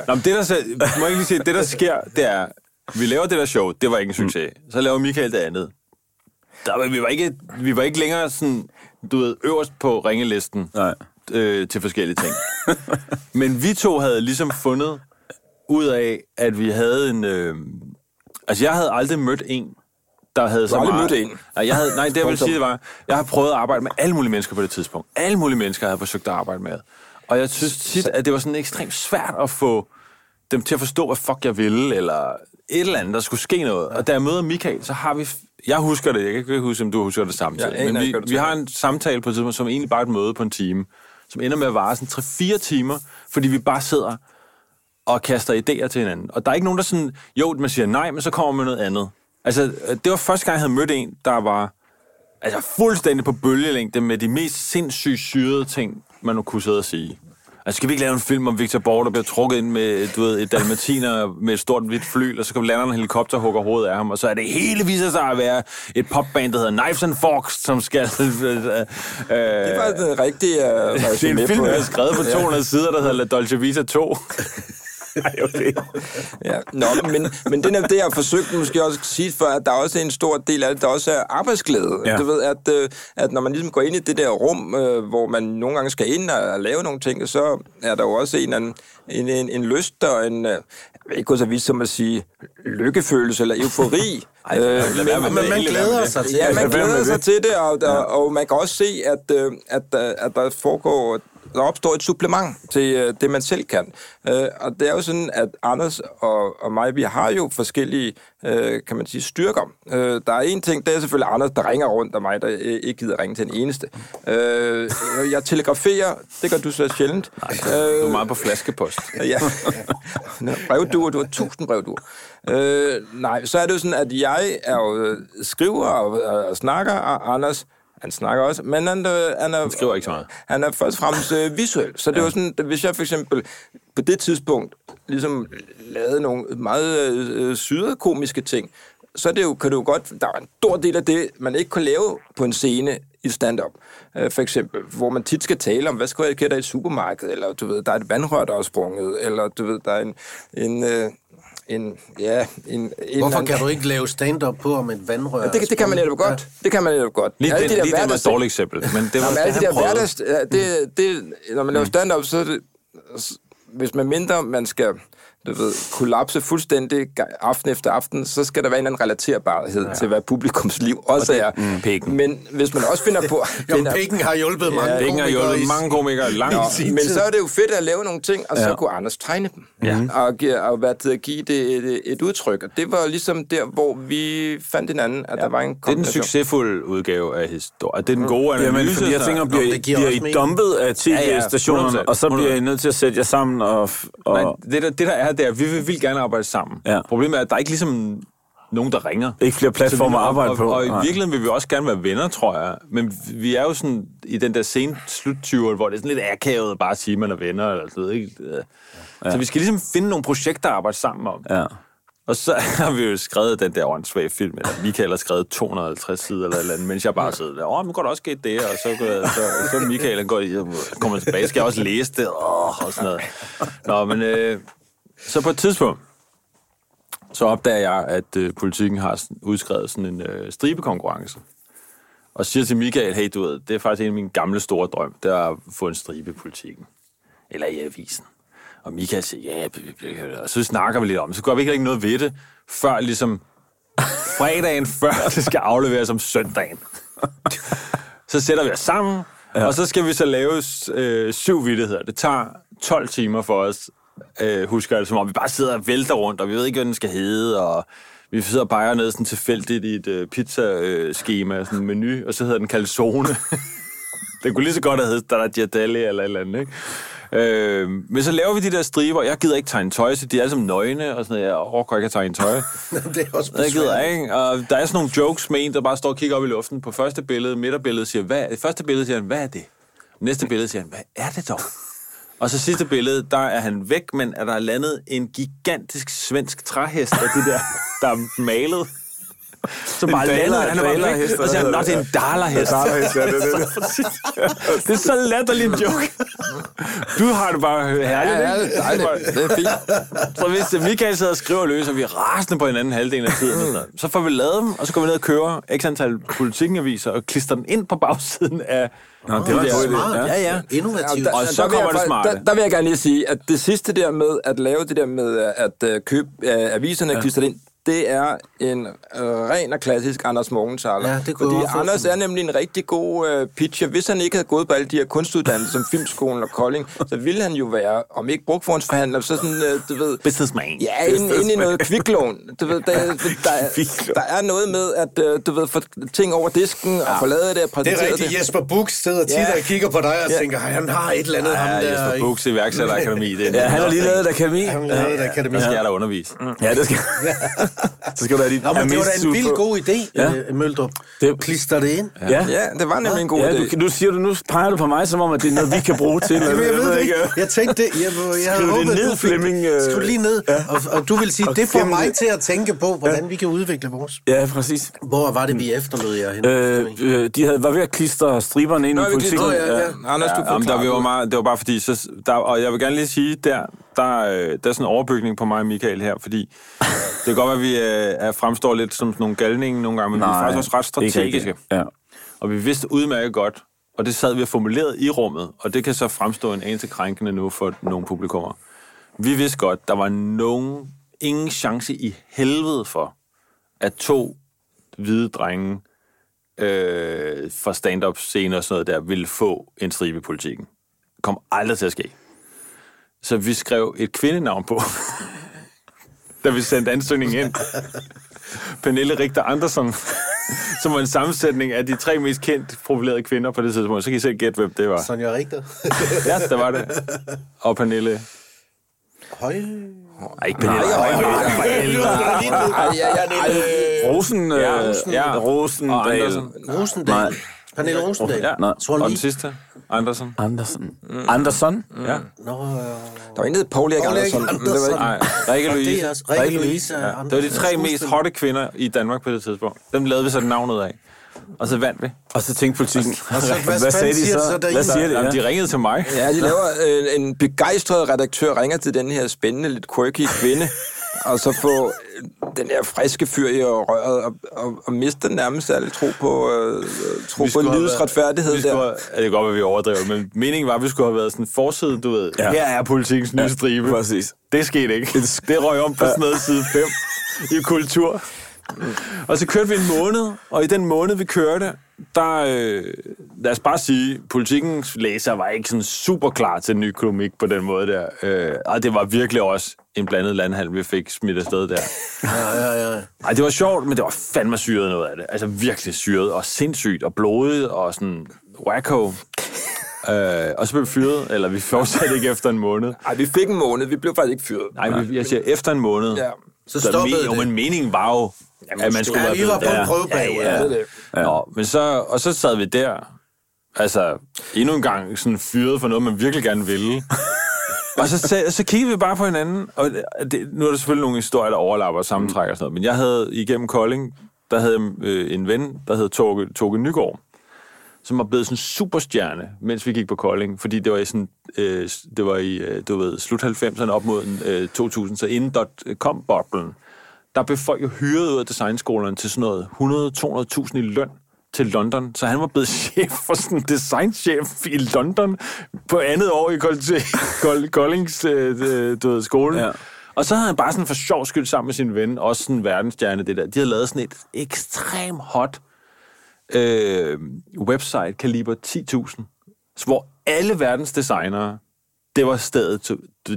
nå, men det der, så, må jeg ikke lige sige, det der sker, det er, vi laver det der show, det var ikke en succes. Så laver Michael det andet. Der, var- vi, var ikke, vi var ikke længere sådan, du ved, øverst på ringelisten Nej. øh, til forskellige ting. Men vi to havde ligesom fundet ud af, at vi havde en... Øh, altså, jeg havde aldrig mødt en, der havde så meget... mødt en? Nej, jeg havde, nej, det jeg vil Punktum. sige, det var, jeg har prøvet at arbejde med alle mulige mennesker på det tidspunkt. Alle mulige mennesker havde jeg forsøgt at arbejde med. Og jeg synes tit, at det var sådan ekstremt svært at få dem til at forstå, hvad fuck jeg ville, eller et eller andet, der skulle ske noget. Og da jeg møder Michael, så har vi... Jeg husker det, jeg kan ikke huske, om du husker det samtidig. Aner men vi, vi har en samtale på et tidspunkt, som egentlig bare er et møde på en time, som ender med at vare sådan 3-4 timer, fordi vi bare sidder og kaster idéer til hinanden. Og der er ikke nogen, der sådan, jo, man siger nej, men så kommer man noget andet. Altså, det var første gang, jeg havde mødt en, der var altså, fuldstændig på bølgelængde med de mest sindssygt syrede ting, man nu kunne sidde og sige. Altså, skal vi ikke lave en film om Victor Borg, der bliver trukket ind med, du ved, et dalmatiner med et stort hvidt fly, og så kan lande en helikopter og hugger hovedet af ham, og så er det hele viser sig at være et popband, der hedder Knives and Forks, som skal... Øh, (laughs) øh, Det var den rigtige uh, (laughs) det er en film, der er skrevet på 200 sider, der hedder La Dolce Vita 2. (laughs) (laughs) Ej, okay. Ja, nå, men, men det er det, jeg har forsøgt måske også at sige før, at der er også en stor del af det, der også er arbejdsglæde. Ja. Ja. Du ved, at, øh, at når man ligesom går ind i det der rum, øh, hvor man nogle gange skal ind og, og lave nogle ting, så er der jo også en, anden, en, en, en lyst og en, øh, jeg ved ikke så vidt som at sige, lykkefølelse eller eufori. (laughs) Ej, med Men man Helt glæder sig til Ja, det. man være med glæder sig til det, og, der, og man kan også se, at, øh, at, øh, at der foregår der opstår et supplement til øh, det, man selv kan. Øh, og det er jo sådan, at Anders og, og mig, vi har jo forskellige, øh, kan man sige, styrker. Øh, der er en ting, det er selvfølgelig Anders, der ringer rundt, og mig, der øh, ikke gider ringe til den eneste. Øh, jeg telegraferer, det gør du så sjældent. Du er meget på flaskepost. (laughs) Ja. Brevduer, du har tusind brevduer. Øh, nej, så er det jo sådan, at jeg er jo øh, skriver og, og, og snakker, og Anders, han snakker også, men han, øh, han, er, han skriver ikke så meget. Han er først og fremmest øh, visuel. Så det er jo sådan, hvis jeg for eksempel på det tidspunkt ligesom lavede nogle meget øh, sydede komiske ting, så er det jo, kan jo godt, der er en stor del af det, man ikke kan lave på en scene i stand-up. Øh, for eksempel, hvor man tit skal tale om, hvad skal jeg kende i et supermarked, eller du ved, der er et vandrør, der er sprunget, eller du ved, der er en, en, øh, en ja, en, en Hvorfor kan du ikke lave stand-up på om et vandrør? Ja, det, det kan man netop godt. Det kan man netop godt. Lige, Alle den, lige det var et dårligt eksempel, men det var Jamen, alle de der hverdags... ja, Det, det, når man laver stand-up, så er det... Hvis man mindre man skal du ved, kollapse fuldstændig aften efter aften, så skal der være en eller anden relaterbarhed ja. til, hvad publikums liv også er. Mm, pikken. Men hvis man også finder på... (laughs) Jo, finder, Pikken har hjulpet mange Ja, Ingen har komikere hjulpet i- mange komikere langt. Nå, sin men så er det jo fedt at lave nogle ting, og så Ja. kunne Anders tegne dem. Ja. Og, gi- og hvad det, give det et, et udtryk. Og det var ligesom der, hvor vi fandt hinanden, at ja. der var en Det er den succesfulde udgave af historien. Det er den gode analyse. Jamen, fordi jeg så- tænker, bliver, Nå, det giver bliver I dumpet af Ja, ja, tv-stationerne, 100%, og så bliver I nødt til at sætte jer sammen og... og Nej, det der, det der er, det er, at vi vil, vil gerne arbejde sammen. Ja. Problemet er, at der er ikke ligesom nogen, der ringer. Ikke flere platformer at arbejde og, på. Og, og i virkeligheden vil vi også gerne være venner, tror jeg. Men vi er jo sådan i den der sen slut hvor det er sådan lidt akavet at bare sige, at man er venner. Eller sådan noget, ikke? Ja. Så vi skal ligesom finde nogle projekter at arbejde sammen om. Ja. Og så (laughs) har vi jo skrevet den der åndssvage film, eller Michael har skrevet 250 sider eller eller andet, mens jeg bare sidder der, åh, men går der også sket det, og så, går så, så Michael han går, kommer tilbage, skal jeg også læse det, åh, og sådan noget. Nå, men øh, så på et tidspunkt, så opdager jeg, at øh, politikken har udskrevet sådan en øh, stribekonkurrence. Og siger til Michael, hey, du ved, det er faktisk en af mine gamle store drøm, det er at få en stribe i politikken. Eller i avisen. Og Michael siger, ja, og så snakker vi lidt om det. Så gør vi ikke rigtig noget ved det, før ligesom fredagen (laughs) før det skal afleveres om søndagen. (laughs) så sætter vi os sammen, ja. og så skal vi så lave øh, syv vittigheder. Det tager 12 timer for os, øh, husker jeg det, som om vi bare sidder og vælter rundt, og vi ved ikke, hvad den skal hedde, og vi sidder og peger ned sådan tilfældigt i et øh, pizza-schema, sådan en menu, og så hedder den calzone. (laughs) Den kunne lige så godt have heddet Stracciatelli eller et eller andet, ikke? Øh, men så laver vi de der striber. Jeg gider ikke tegne tøj, så de er alle sammen nøgne, og sådan noget. Jeg overgår ikke at tegne tøj. (laughs) det er også Jeg gider ikke. Og der er sådan nogle jokes med en, der bare står og kigger op i luften. På første billede, midterbillede siger, hvad, det første billede siger han, hvad er det? Næste billede siger han, hvad er det dog? Og så sidste billede, der er han væk, men er der landet en gigantisk svensk træhest af de der, der er malet. (laughs) Så bare daler- landet, han er bare væk, og så siger han, det er en dalerhest. Dalerhest, ja, det er (laughs) det. Det er så latterlig en joke. (laughs) Du har det bare herligt, Ja, ja, det er dejligt. Det er fint. Så hvis Michael sidder og skriver løs, og vi er rasende på hinanden halvdelen af tiden, og så får vi lavet dem, og så går vi ned og kører x antal politikken-aviser, og klister den ind på bagsiden af... Nå, det var en de der- god idé. Smart. Ja, ja. Innovativt. Og så kommer det smarte. Der, der vil jeg gerne lige sige, at det sidste der med at lave det der med at uh, købe uh, aviserne ja. klistret ind, det er en uh, ren og klassisk Anders Morgenthaler. Ja, det kunne Fordi også Anders er nemlig en rigtig god uh, pitcher. Hvis han ikke havde gået på alle de her kunstuddannelser som Filmskolen og Kolding, (laughs) så ville han jo være, om ikke brugforhåndsforhandler, så sådan, uh, du ved... Businessman. Ja, inde, inde i noget kviklån. Du ved, der, (laughs) der, der, er noget med, at uh, du ved, få ting over disken og lavet det og Det er rigtigt. Jesper Buch sidder tit Ja. og kigger på dig og tænker, han har et eller andet, ham Ja, der. Jesper? Buchs iværksætterakademi. Det er Ja, han har lige lavet et akademi. Han lavede et akademi. Der skal jeg da undervise. Ja, det skal... (laughs) (laughs) så skal du have dit Nå, men det var da en vild god idé, Ja. ja. Møldrup. Det- Klister det ind. Ja. Ja, det var nemlig en god Ja, idé. du, nu siger du, nu peger du på mig, som om, at det er noget, vi kan bruge til. (laughs) Jamen, jeg ved det ikke. Jeg tænkte det. Jeg, jeg havde Skriv det ned, du fik Flemming, øh. Skriv det lige ned. Og, og du vil sige, Og det får mig det. til at tænke på, hvordan vi kan udvikle vores. Ja, præcis. Hvor var det, vi efterlod jer hen? Øh, øh, de havde, var ved at klistre striberne ind Nå, i politikken. ja, ja. Anders, du Ja, jamen, der vi var det. meget, det var bare fordi, så, der, og jeg vil gerne lige sige, der, der, øh, der er sådan en overbygning på mig og Michael her, fordi det kan godt være, at vi øh, er, fremstår lidt som sådan nogle galninge nogle gange, men vi er faktisk også ret strategiske. Ja. Og vi vidste udmærket godt, og det sad vi og formuleret i rummet, og det kan så fremstå en anelse krænkende nu for nogle publikummer. Vi vidste godt, der var nogen, ingen chance i helvede for, at to hvide drenge øh, fra stand-up scener og sådan noget der, ville få en stribe i politikken. Kom aldrig til at ske. Så vi skrev et kvindenavn på, (laughs) da vi sendte ansøgningen ind. Pernille Richter Andersen, som var en sammensætning af de tre mest kendt profilerede kvinder på det tidspunkt. Så kan I selv gætte, hvem det var. Sonja Richter. (laughs) Ja, der var det. Og Pernille... Høj. Ej, ikke Pernille. Ej, Ej, ja, ja, det, Rosen, øh, Ja. Rosen, Og Andersen. Rosendal. Pernille Rosendal. Ja, Nå, og den sidste, Andersen. Andersen. Andersen? Ja. Nå, øh, der var hed Paul Erik Andersen. men Det var ikke, Nej, Rikke Louise. er også Rikke Louise. Ja. Det var de tre mest hotte kvinder i Danmark på det tidspunkt. Dem lavede vi så navnet af. Og så vandt vi. Og så tænkte politikken, Og så, hvad, hvad sagde de siger så? så derinde? Hvad siger de? Jamen, Ja. de ringede til mig. ja, de laver øh, en begejstret redaktør ringer til den her spændende, lidt quirky kvinde, (laughs) og så få øh, den her friske fyr i røret, og, og, og mister nærmest alle tro på, øh, tro på livets retfærdighed der. have- ja, det kan godt være, vi overdriver, men meningen var, at vi skulle have været sådan forside, du ved. Ja. Ja. Her er politikens nye stribe. Præcis. Det skete ikke. Det røg om på sådan noget side 5 i kultur. Og så kørte vi en måned, og i den måned, vi kørte, der, øh, lad os bare sige, politikens læser var ikke sådan super klar til en ny komik på den måde der. Øh, og det var virkelig også en blandet landhandel, vi fik smidt afsted der. (laughs) Ja, ja, ja. Ej, det var sjovt, men det var fandme syret noget af det. Altså virkelig syret, og sindssygt, og blodigt, og sådan wacko. (laughs) øh, og så blev vi fyret, eller vi fortsatte ikke efter en måned. Ej, vi fik en måned, vi blev faktisk ikke fyret. Nej, vi- jeg siger efter en måned. Ja. Så stoppede jo, det. men meningen var jo, at man skulle Ja, være vi var på en prøveperiode. Ja, ja, Det er det. ja. Men så, og så sad vi der, altså endnu en gang sådan fyret for noget, man virkelig gerne ville. (laughs) og så, så, så kiggede vi bare på hinanden, og det, nu er der selvfølgelig nogle historier, der overlapper og sammentrækker og sådan noget, men jeg havde igennem Kolding, der havde jeg øh, en ven, der hed Torke, Torke Nygaard, som var blevet sådan en superstjerne, mens vi gik på Kolding, fordi det var i sådan, øh, det var i, øh, du ved, slut 90'erne op mod øh, 2000, så inden dot-com-boblen, der blev folk jo hyret ud af designskolerne til sådan noget 100-200.000 i løn til London, så han var blevet (laughs) chef for sådan en designchef i London på andet år i Kold- Kold- (laughs) Koldings øh, øh, du ved, skole. Ja. Og så havde han bare sådan for sjov skyld sammen med sin ven, også sådan en verdensstjerne, det der. De havde lavet sådan et ekstremt hot øh, website, kaliber 10.000, hvor alle verdens designere, det var stedet,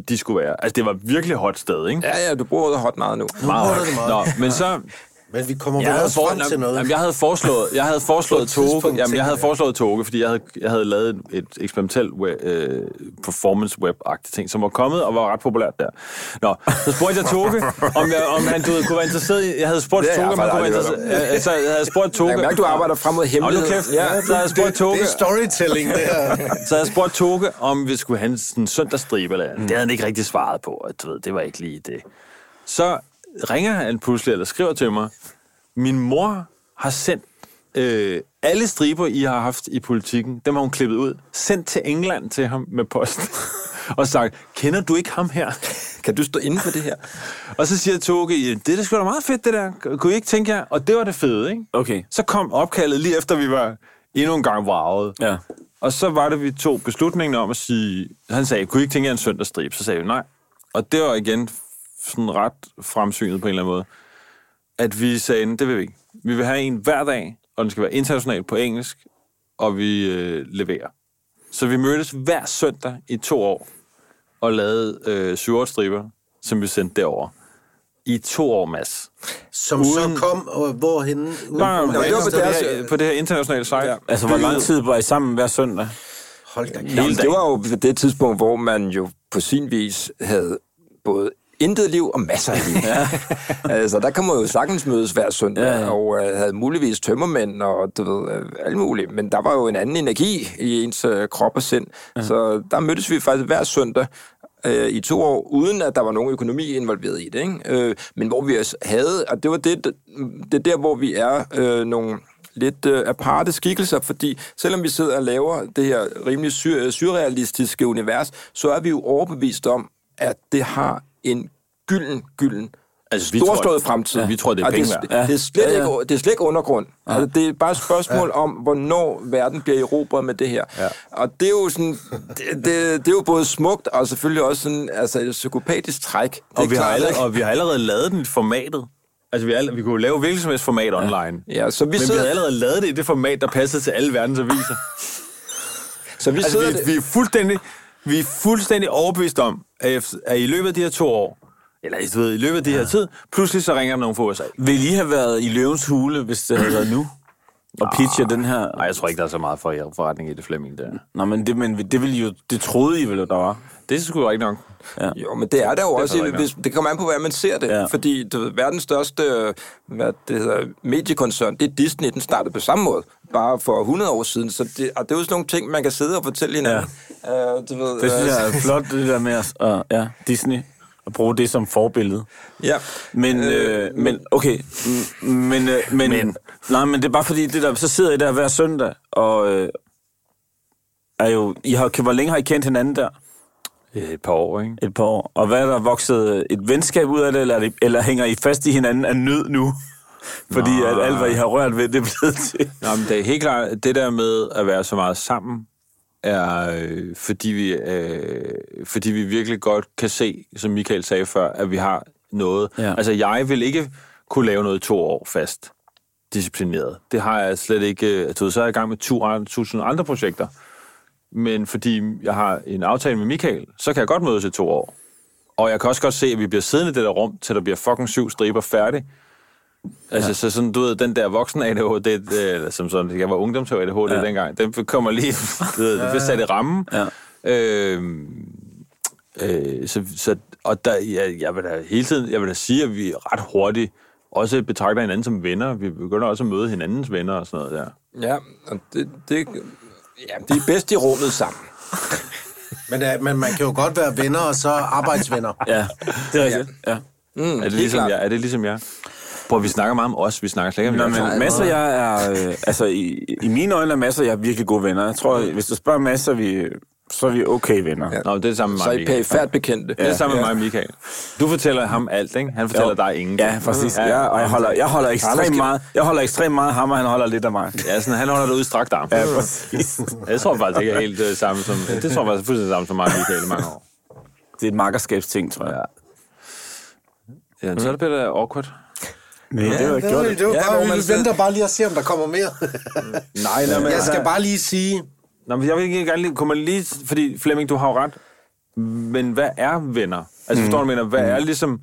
de skulle være. Altså, det var virkelig hot sted, ikke? Ja, ja, du bruger det hot meget nu. meget. Nå, men så... (laughs) Men vi kommer Jeg vel havde, også for, frem til noget. jamen, jeg havde foreslået, jeg havde foreslået Toge, jamen, jeg havde foreslået Toge, fordi jeg havde, jeg havde lavet et, et eksperimentelt web, øh, performance web-agtigt ting, som var kommet og var ret populært der. Nå, så spurgte jeg Toge, om, jeg, om han du ved, kunne være interesseret i, jeg havde spurgt Toge, om han kunne være faktisk aldrig interesseret, altså, jeg havde spurgt Toge, Jeg kan mærke, du arbejder frem mod nu hemmelighed. kæft, ja, så havde jeg spurgt Toge, Det er storytelling, det her. så jeg spurgt Toge, om vi skulle have en søndagsstribe eller andet. Det havde han ikke rigtig svaret på, og du ved, det var ikke lige det. Så ringer han pludselig, eller skriver til mig, min mor har sendt øh, alle striber, I har haft i politikken, dem har hun klippet ud, sendt til England til ham med post, (laughs) og sagt, kender du ikke ham her? (laughs) Kan du stå inden for det her? Og så siger Toge, "Ja, det er da sgu da meget fedt, det der. Kunne I ikke tænke jer? Og det var det fede, ikke? Okay. Så kom opkaldet lige efter, vi var endnu en gang vraget. Ja. Og så var det, vi tog beslutningen om at sige... Han sagde, kunne I ikke tænke jer en søndagsstrip? Så sagde vi nej. Og det var igen sådan ret fremsynet på en eller anden måde. At vi sagde, det vil vi ikke. Vi vil have en hver dag, og den skal være international på engelsk, og vi øh, leverer. Så vi mødtes hver søndag i to år, og lavede øh, syv striber, som vi sendte derover. I to år, Mads. Som Uden- så kom, og hvorhenne? Uden Nej, for nej, det var på på det, her, på det her internationale site. Ja. Altså, hvor lang tid var I sammen hver søndag? Hold da kæft. Det var jo det tidspunkt, hvor man jo på sin vis havde både intet liv og masser af liv. (laughs) Ja. altså, der kan man jo sagtens mødes hver søndag, Ja, ja, og øh, havde muligvis tømmermænd og du ved, øh, alt muligt. Men der var jo en anden energi i ens øh, krop og sind. Ja. Så der mødtes vi faktisk hver søndag øh, i to år, uden at der var nogen økonomi involveret i det. Ikke? Øh, men hvor vi også havde, og det var det, det, er der, hvor vi er øh, nogle lidt øh, aparte skikkelser, fordi selvom vi sidder og laver det her rimelig sy- surrealistiske univers, så er vi jo overbevist om, at det har en gylden, gylden, Altså, vi storslået tror- fremtid. vi tror, det er penge det, værd. det, det, er slet Ja, ja. ikke, det er slet ikke undergrund. Altså, det er bare et spørgsmål om, hvornår verden bliver erobret med det her. Ja. Og det er jo sådan, det, det, det er jo både smukt og selvfølgelig også sådan, altså et psykopatisk træk. Det er Og vi, har klart, allerede, ikke? og vi har allerede lavet den i formatet. Altså, vi, har, alle- vi kunne lave hvilket som helst format online. Ja, så vi Men vi sidder, havde allerede lavet det i det format, der passede til alle verdens aviser. så vi Altså, sidder vi, vi, er fuldstændig, vi er fuldstændig overbevist om, at, i løbet af de her to år, eller du ved, i løbet af de her tid, pludselig så ringer der nogen fra USA. Vil I have været i løvens hule, hvis det havde været nu? Og pitche den her... Nej, jeg tror ikke, der er så meget for forretning i det Flemming der. Nå, men det, men det, ville jo, det troede I vel, der var. Det er sgu ikke nok. Jo, men det er der jo Det også, så rigtigt. hvis, det kommer an på, hvordan man ser det. Ja. Ja. Fordi du ved, verdens største øh, hvad det hedder, mediekoncern, det er Disney, den startede på samme måde, bare for 100 år siden. Så det, og det er jo sådan nogle ting, man kan sidde og fortælle hinanden. Ja. Uh, du ved, Det synes øh, jeg er flot, det der med at, uh, ja, Disney, at bruge det som forbillede. Ja. Men, øh, men okay, men, øh, men, men, nej, men det er bare fordi, det der, så sidder I der hver søndag, og øh, er jo, I har, hvor længe har I kendt hinanden der? Et par år, ikke? Et par år. Og hvad er der vokset et venskab ud af det, eller, er det, eller hænger I fast i hinanden af nød nu? (laughs) Fordi Nej. at alt, hvad I har rørt ved, det er blevet (laughs) til. Nå, men det er helt klart, det der med at være så meget sammen, er øh, fordi, vi, øh, fordi vi virkelig godt kan se, som Michael sagde før, at vi har noget. Ja. Altså, jeg vil ikke kunne lave noget to år fast disciplineret. Det har jeg slet ikke... øh, Altså, så er jeg i gang med tu- tusind andre projekter. Men fordi jeg har en aftale med Michael, så kan jeg godt mødes i to år. Og jeg kan også godt se, at vi bliver siddende i det der rum, til der bliver fucking syv striber færdig. Altså, ja. så sådan, du ved, den der voksen ADHD, det, eller som sådan, jeg var ungdoms ADHD ja. dengang, den kommer lige, du ved, det bliver sat i rammen. Ja. Øh, øh, så, så, og der, ja, jeg vil da hele tiden, jeg vil da sige, at vi ret hurtigt også betragter hinanden som venner. Vi begynder også at møde hinandens venner og sådan noget der. Ja, og det, det, ja, det er bedst i rummet sammen. Men, uh, men man kan jo godt være venner og så arbejdsvenner. Ja, det er rigtigt. Ja. Mm, Er det, ligesom jeg? er det ligesom jeg? Prøv, vi snakker meget om os. Vi snakker slet ikke om Nå, men Mads og jeg er... Øh, altså, i, i mine øjne er Mads og jeg virkelig gode venner. Jeg tror, hvis du spørger Mads, så er vi, så er vi okay venner. Ja. Nå, det er det samme med Så mig, er I Michael. perifært bekendte. Det er det samme med mig og Michael. Du fortæller ham alt, ikke? Han fortæller dig ingenting. Ja, præcis. Ja, og jeg holder, jeg holder ekstremt meget, jeg holder ekstremt meget af ham, og han holder lidt af mig. Ja, sådan, han holder det ud i strakt arm. Ja, præcis. Jeg tror faktisk ikke er helt det samme som... Det tror jeg faktisk er fuldstændig samme som mig og Michael i mange år. Det er et makkerskabsting, tror jeg. Ja, så er det bedre awkward. Nej, det har jeg ikke Det var, gjort. det var Ja, bare, hvor vi venter bare lige og se, om der kommer mere. Nej, nej, men Jeg skal bare lige sige, Nå, men jeg vil ikke gerne lige... Kommer lige... Fordi, Flemming, du har jo ret. Men hvad er venner? Altså, forstår du, mener? Hvad er ligesom...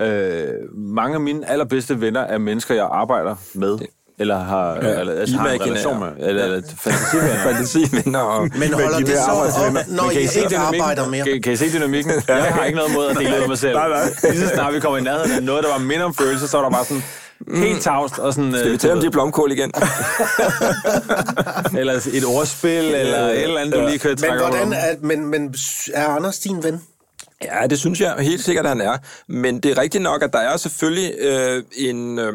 Øh, mange af mine allerbedste venner er mennesker, jeg arbejder med. Eller har, ja, eller, altså, har en relation med. Eller, eller fantasivenner. (laughs) Fantasivenner og... men holder det så op, når I ikke arbejder mere? Kan, kan I se dynamikken? Jeg har ikke noget mod at dele ud af mig selv. (laughs) Nej, nej. Lige så snart vi kommer i nærheden af noget, der var mindre om følelse, så var der bare sådan helt tavst og sådan... Skal vi tale om de blomkål igen? (laughs) Eller et ordspil, eller et eller andet, du lige kan Men, trække hvordan om. er, men, men er Anders din ven? Ja, det synes jeg helt sikkert, at han er. Men det er rigtigt nok, at der er selvfølgelig øh, en, øh,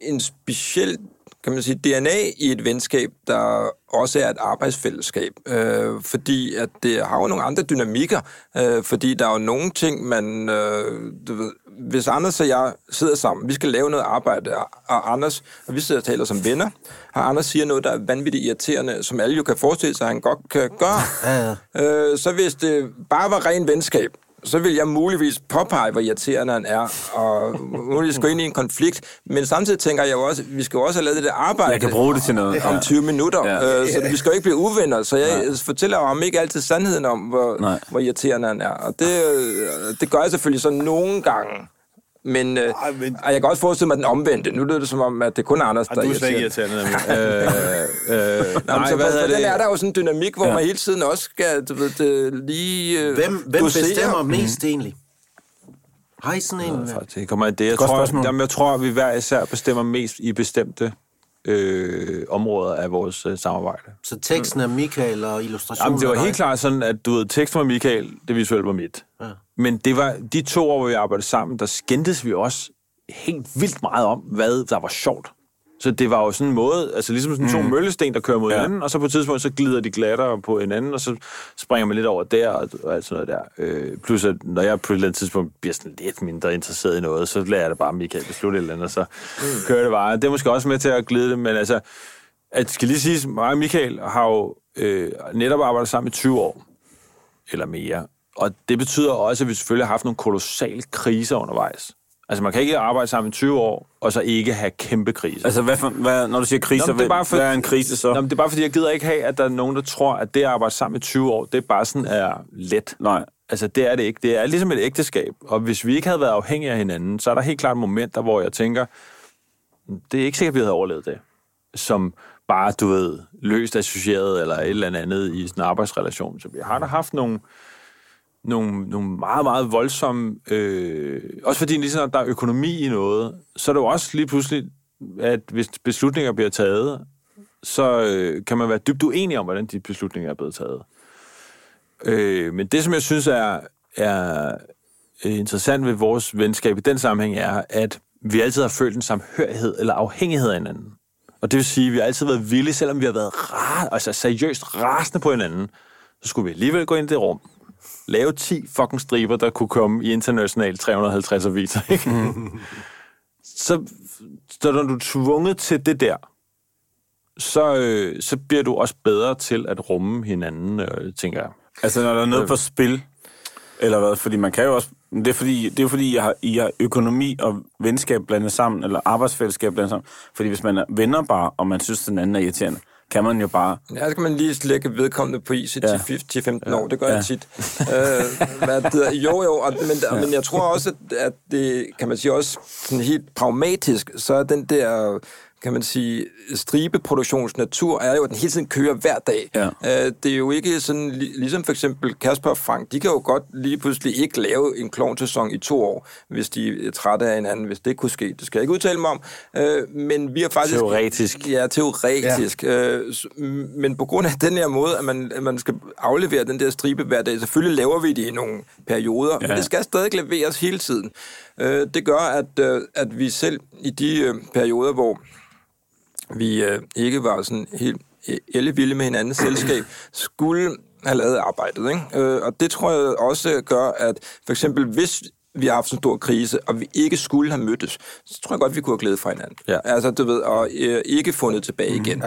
en speciel kan man sige, DNA i et venskab, der også er et arbejdsfællesskab. Øh, fordi at det har jo nogle andre dynamikker. Øh, fordi der er jo nogle ting, man... Øh, du ved, hvis Anders og jeg sidder sammen, vi skal lave noget arbejde, og- Anders, og vi sidder og taler som venner, og Anders siger noget, der er vanvittigt irriterende, som alle jo kan forestille sig, at han godt kan gøre. Ja, Øh, så hvis det bare var ren venskab, så vil jeg muligvis påpege, hvor irriterende han er, og muligvis gå ind i en konflikt. Men samtidig tænker jeg jo også, vi skal jo også have lavet det der arbejde Jeg kan bruge det til noget. om 20 minutter, Ja. ja. øh, så vi skal jo ikke blive uvenner. Så jeg Nej. fortæller ham ikke altid sandheden om, hvor, Nej. hvor irriterende han er. Og det, øh, det gør jeg selvfølgelig så nogle gange. Men, øh, Ej, men- jeg kan også forestille mig den omvendte. Nu lyder det som om, at det kun er Anders, der Du er slet ikke irriterende. (laughs) øh, øh, Nå, nej, så hvad for, for hedder den er det? der jo sådan en dynamik, hvor Ja. ja. man hele tiden også skal du ved, det, lige øh, Hvem, hvem dosere. bestemmer mest egentlig? Har I sådan en... øh, Det kommer af det. Jeg tror, jamen, jeg tror, at vi hver især bestemmer mest i bestemte øh, områder af vores øh, samarbejde. Så teksten er Michael og illustrationen Jamen, det var helt klart sådan, at du ved, teksten var Michael, det visuelle var mit. Ja. Men det var de to år, hvor vi arbejdede sammen, der skændtes vi også helt vildt meget om, hvad der var sjovt. Så det var jo sådan en måde, altså ligesom sådan to møllesten, der kører mod Ja. hinanden, og så på et tidspunkt, så glider de glattere på hinanden, og så springer man lidt over der, og, og alt sådan noget der. Øh, plus, at når jeg på et eller andet tidspunkt bliver sådan lidt mindre interesseret i noget, så lader jeg det bare Michael beslutte et eller andet, og så kører det bare. Det er måske også med til at glide det, men altså, at skal lige sige, mig og Michael har jo øh, netop arbejdet sammen i 20 år, eller mere. Og det betyder også, at vi selvfølgelig har haft nogle kolossale kriser undervejs. Altså, man kan ikke arbejde sammen i 20 år, og så ikke have kæmpe kriser. Altså, hvad for, hvad, når du siger kriser, Nå, det er bare for- hvad er en krise så? Nå, det er bare fordi, jeg gider ikke have, at der er nogen, der tror, at det at arbejde sammen i 20 år, det bare sådan er let. Nej. Altså, det er det ikke. Det er ligesom et ægteskab. Og hvis vi ikke havde været afhængige af hinanden, så er der helt klart momenter, hvor jeg tænker, det er ikke sikkert, at vi havde overlevet det. Som bare, du ved, løst associeret eller et eller andet i sådan en arbejdsrelation. Så vi har da haft nogle, nogle, nogle meget, meget voldsomme... Øh, også fordi, ligesom der er økonomi i noget, så er det jo også lige pludselig, at hvis beslutninger bliver taget, så øh, kan man være dybt uenig om, hvordan de beslutninger er blevet taget. Øh, men det, som jeg synes er, er øh, interessant ved vores venskab i den sammenhæng, er, at vi altid har følt en samhørighed eller afhængighed af hinanden. Og det vil sige, at vi har altid været villige, selvom vi har været ra- altså seriøst rasende på hinanden, så skulle vi alligevel gå ind i det rum, lave 10 fucking striber, der kunne komme i international 350 aviser. Ikke? så, så når du er tvunget til det der, så, øh, så bliver du også bedre til at rumme hinanden, øh, tænker jeg. Altså, når der er noget på spil, eller hvad? Fordi man kan jo også... Det er fordi, det er fordi I, har, I har økonomi og venskab blandet sammen, eller arbejdsfællesskab blandet sammen. Fordi hvis man er venner bare, og man synes, den anden er irriterende, kan man jo bare... Ja, så kan man lige lægge vedkommende på is i Ja. 10-15 ja. år. Det gør Ja. jeg tit. øh, hvad det jo, jo, og, men, ja. men jeg tror også, at, at det, kan man sige, også sådan helt pragmatisk, så er den der kan man sige, stribeproduktions natur er jo, at den hele tiden kører hver dag. Ja. Øh, det er jo ikke sådan, li- ligesom for eksempel Kasper og Frank, de kan jo godt lige pludselig ikke lave en klovnsæson i to år, hvis de er trætte af hinanden, hvis det kunne ske. Det skal jeg ikke udtale mig om. Øh, men vi har faktisk... Teoretisk. Ja, teoretisk. Ja. Øh, men på grund af den her måde, at man, at man skal aflevere den der stribe hver dag, selvfølgelig laver vi det i nogle perioder, ja. men det skal stadig leveres hele tiden. Øh, det gør, at, at vi selv i de perioder, hvor vi øh, ikke var sådan helt øh, ellevilde med hinandens selskab, skulle have lavet arbejdet. Ikke? Øh, og det tror jeg også gør, at for eksempel hvis vi har haft sådan en stor krise, og vi ikke skulle have mødtes, så tror jeg godt, vi kunne have glædet fra hinanden. Ja. Altså, du ved, og øh, ikke fundet tilbage igen.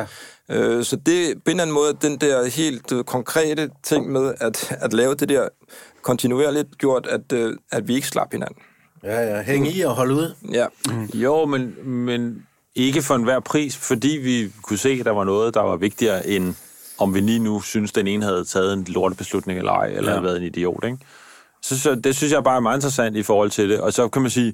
Ja. Øh, så det på en eller anden måde, den der helt øh, konkrete ting med at, at lave det der kontinuerligt, gjort, at, øh, at vi ikke slap hinanden. Ja, ja. Hæng i og hold ud. Ja. Jo, men, men ikke for enhver pris, fordi vi kunne se, at der var noget, der var vigtigere end om vi lige nu synes, den ene havde taget en lortebeslutning eller ej, eller ja. været en idiot, ikke? Så, så det synes jeg bare er meget interessant i forhold til det. Og så kan man sige,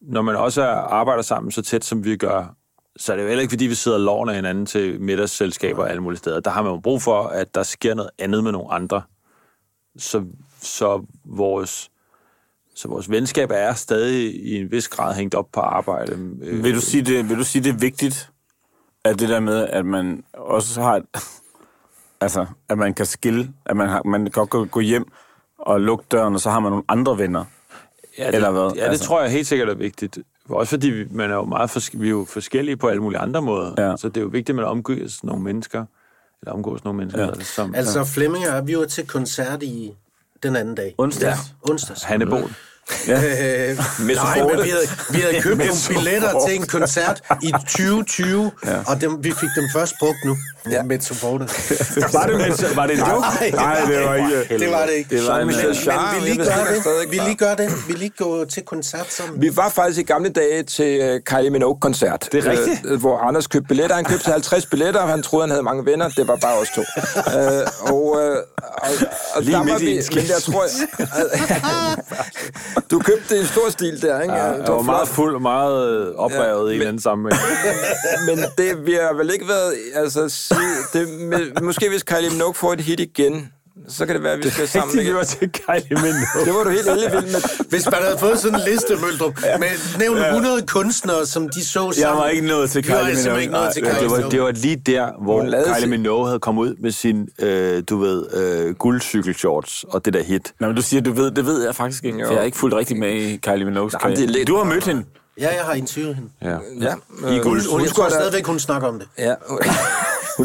når man også er- arbejder sammen så tæt, som vi gør, så er det jo heller ikke, fordi vi sidder og låner hinanden til middagsselskaber og alle mulige steder. Der har man jo brug for, at der sker noget andet med nogle andre. Så, så vores så vores venskab er stadig i en vis grad hængt op på arbejde. Øh, Vil du sige det, vil du sige det er vigtigt, at det der med, at man også har et, (laughs) altså, at man kan skille, at man, har, man kan godt gå, gå hjem og lukke døren, og så har man nogle andre venner. Ja, det, Eller hvad? Ja, det Altså. tror jeg helt sikkert er vigtigt. Også fordi vi, man er jo meget fors- vi er jo forskellige på alle mulige andre måder. Ja. Så det er jo vigtigt, at man omgås nogle mennesker, eller omgås nogle mennesker, ja. som Altså, Flemming og jeg, vi var til koncert i den anden dag. Onsdags. Onsdags. Hanne Bol. Øh, nej, men vi havde, vi havde købt (laughs) nogle billetter til en koncert i 2020, ja. og dem, vi fik dem først brugt nu. Ja. Metroporte. Var det, med, var det en joke? Nej, Nej, det var ikke. Det var det ikke. Det var en, men, men, vi jeg lige gør det. Vi lige gør det. Vi lige gå til koncert sammen. Vi var faktisk i gamle dage til uh, Kylie Minogue-koncert. Det er rigtigt. Øh, hvor Anders købte billetter. Han købte 50 billetter, og han troede, han havde mange venner. Det var bare os to. uh, og, uh, og, og Lige der midt var i vi, en men jeg tror... (laughs) du købte det i stor stil der, ikke? Ja, Det jeg var meget flot. fuld og meget oprevet ja, i en anden sammenhæng. (laughs) Men det, vi har vel ikke været... Altså, sige, det, med, måske hvis Kylie Minogue får et hit igen, så kan det være, at vi skal sammen igen. var til Kylie Minogue. Det var du helt ellevild med. (laughs) Hvis man havde fået sådan en liste, Møldrup, med nævnt 100 kunstnere, som de så sammen. Jeg var ikke nået til Kylie Minogue. ikke nået til Kylie det, var, det var lige der, hvor Hun Kylie Minogue havde kommet ud med sin, øh, du ved, øh, guldcykelshorts og det der hit. Nej, men du siger, du ved, det ved jeg faktisk ikke. Jo. For jeg har ikke fulgt rigtig med i Kylie Minogues Nej, det er lidt- Du har mødt hende. Ja, jeg har interviewet hende. Ja. Ja, I øh, guld. Hun, jeg tror skulle da- stadigvæk, hun snakker om det. Ja. Hun (laughs)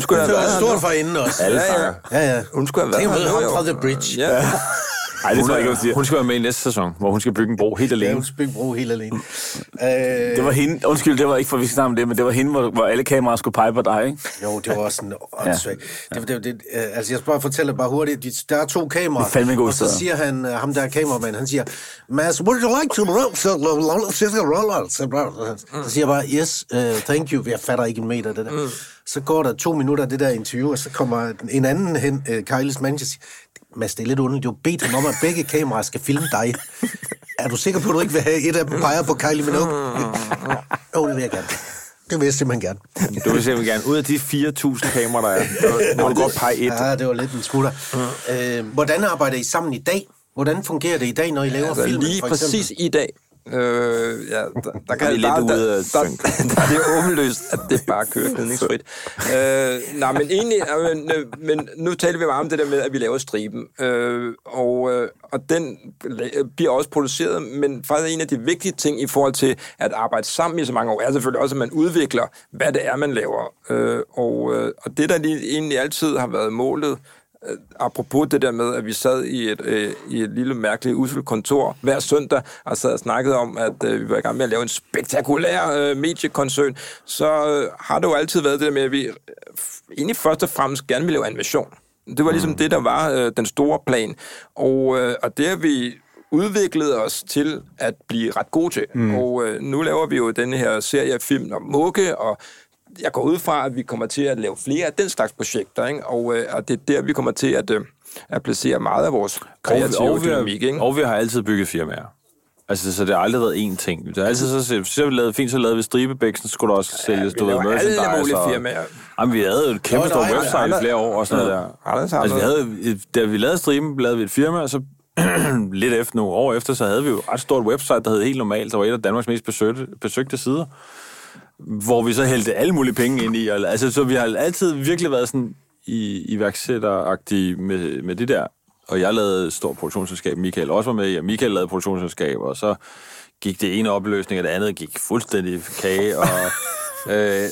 skulle have været stort nu. for hende også. Alle Ja, ja. Ja, ja. Hun skulle have været Tænk, hun nu, ham fra The Bridge. Ja. Nej, det Hun, tror jeg ikke, hun er, siger. hun skal være med i næste sæson, hvor hun skal bygge en bro helt Ja, alene. hun skal bro helt alene. Øh, Det var hende, undskyld, det var ikke for, at vi snakke om det, men det var hende, hvor, hvor alle kameraer skulle pege på dig, ikke? Jo, det var også sådan åndssvagt. Ja. Det, det, det, øh, altså, jeg skal bare fortælle bare hurtigt. De- Der er to kameraer. Det er en Og så siger han, øh, ham der er kameramand, han siger, Mads, would you like to roll? Så siger jeg bare, yes, uh, thank you. Jeg fatter ikke en meter af det der. Mm. Så går der to minutter af det der interview, og så kommer en anden hen, uh, Kylies manager, siger, Mads, det er lidt underligt. Du har bedt ham om, at begge kameraer skal filme dig. er du sikker på, at du ikke vil have et af dem peger på Kylie Minogue? Jo, oh, det vil jeg gerne. Det vil jeg simpelthen gerne. Du vil simpelthen gerne, ud af de 4.000 kameraer, der er, (laughs) må du godt pege et. Ja, det var lidt en smutter. Mm. Øh, hvordan arbejder I sammen i dag? Hvordan fungerer det i dag, når I laver Altså, film? lige præcis i dag. Øh, ja, der, der, kan, lidt der, der, der, sync. (laughs) der, er det åbenlyst, at det bare kører gnidningsfrit. (laughs) øh, nej, men egentlig, øh, men, øh, men nu taler vi meget om det der med, at vi laver striben. Øh, og, øh, og den bliver også produceret, men faktisk en af de vigtige ting i forhold til at arbejde sammen i så mange år, er selvfølgelig også, at man udvikler, hvad det er, man laver. Øh, og, og det, der lige, egentlig altid har været målet, apropos det der med, at vi sad i et, øh, i et lille mærkeligt usselt kontor hver søndag og sad og snakkede om, at øh, vi var i gang med at lave en spektakulær øh, mediekoncern, så øh, har det jo altid været det der med, at vi øh, egentlig først og fremmest gerne vil lave animation. Det var ligesom mm. det, der var øh, den store plan. Og, øh, og det har vi udviklet os til at blive ret gode til. Mm. Og øh, nu laver vi jo den her serie af film om Mugge, og jeg går ud fra, at vi kommer til at lave flere af den slags projekter, ikke? Og, øh, og det er der, vi kommer til at, øh, at placere meget af vores kreative og, vi dynamik. har, Ikke? og vi har altid bygget firmaer. Altså, så det har aldrig været én ting. Det er altid så, så, vi lavet, fint, så lavede vi stribebæk, så skulle der også sælges, du ved, alle mulige og- firmaer. Jamen, vi havde jo et kæmpe stort website i flere år og sådan noget der. Anders Altså, vi havde, da vi lavede striben, lavede vi et firma, og så (clears throat) lidt efter nogle år efter, så havde vi jo et ret stort website, der hed helt normalt, der var et af Danmarks mest besøgte, besøgte sider, hvor vi så hældte alle mulige penge ind i. Og, altså, så vi har altid virkelig været sådan i, iværksætteragtige med, med det der. Og jeg lavede stort produktionsselskab, Michael også var med i, og Michael lavede produktionsselskab, og så gik det ene opløsning, og det andet gik fuldstændig kage, og (laughs) øh,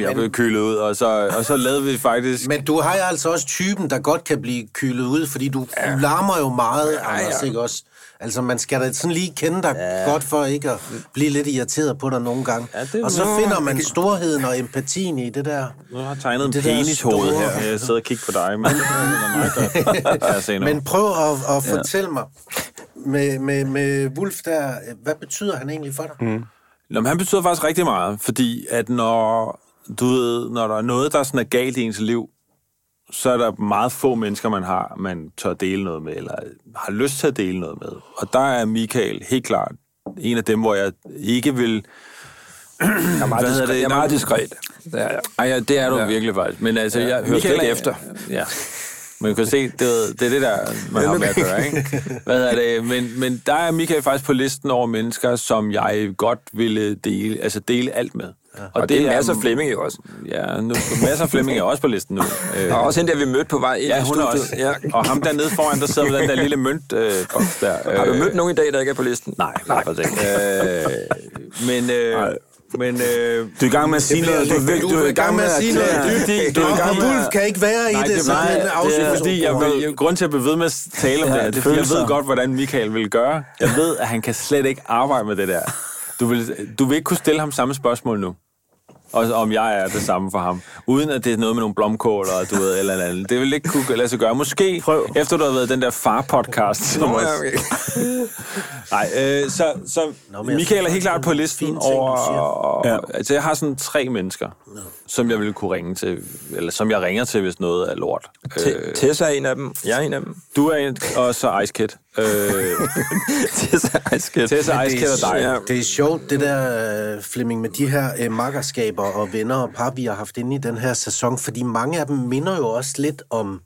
jeg blev kølet ud, og så, og så lavede vi faktisk... Men du har jo altså også typen, der godt kan blive kylet ud, fordi du ja. larmer jo meget, ja, Anders, ja. ikke også? Altså, man skal da sådan lige kende dig ja. godt for ikke at blive lidt irriteret på dig nogle gange. Ja, det og så finder man storheden og empatien i det der. Nu har jeg tegnet en Det der penishoved her. Jeg sidder og kigger på dig, men. (laughs) Men prøv at, at fortælle mig, med, med, med Wolf der, hvad betyder han egentlig for dig? Mm. Nå, men han betyder faktisk rigtig meget, fordi at når, du ved, når der er noget, der sådan er galt i ens liv, så er der meget få mennesker, man har, man tør dele noget med, eller har lyst til at dele noget med. Og der er Michael helt klart en af dem, hvor jeg ikke vil... Jeg er meget, diskret. det? Jeg er meget diskret. Er jeg. Ej, ja, det er du Ja. ja. virkelig faktisk. Men altså, ja, jeg hører slet ikke efter. Ja. Man kan se, det, er- det er det der, man har med at gøre, ikke? Hvad er det? Men, men der er Michael faktisk på listen over mennesker, som jeg godt ville dele, altså dele alt med. Ja. Og det er masser af Flemming jo også. Ja, nu, masser af Flemming er også på listen nu. (laughs) Der er også hende der, vi mødte på vej ind ja, hun er studiet. også. Ja. Og ham dernede foran, der sidder med den der lille mønt øh, der. Har du Øh, mødt nogen i dag, der ikke er på listen? Nej, nej. Øh, men, øh, men øh, Du er i gang med at sige noget. Du, er- Du er i gang med at sige noget. Du er i Og gang med Wolf kan ikke være i Nej, det, det, så nej, det er fordi, jeg vil, jeg, grund til at blive ved med at tale om Ja, det, det er, fordi jeg ved godt, hvordan Michael vil gøre. Jeg ved, at han kan slet ikke arbejde med det der. Du vil, du vil ikke kunne stille ham samme spørgsmål nu. Og om jeg er det samme for ham. Uden at det er noget med nogle blomkål og du ved, eller andet. Det vil ikke kunne lade sig gøre. Måske Prøv. efter du har været den der far-podcast. Som Nå, okay. (laughs) Nej, øh, så, så Nå, Michael er helt klart på listen ting, over... Ja. Altså, jeg har sådan tre mennesker, som jeg ville kunne ringe til, eller som jeg ringer til, hvis noget er lort. Te- Tessa er en af dem. Jeg er en af dem. Du er en, og så Ice Kid. Øh, (laughs) Tessa er skidt. Tessa Kid og dig. Ja. Det er sjovt, det der, øh, Flemming, med de her øh, makkerskaber og venner og par, vi har haft inde i den her sæson, fordi mange af dem minder jo også lidt om,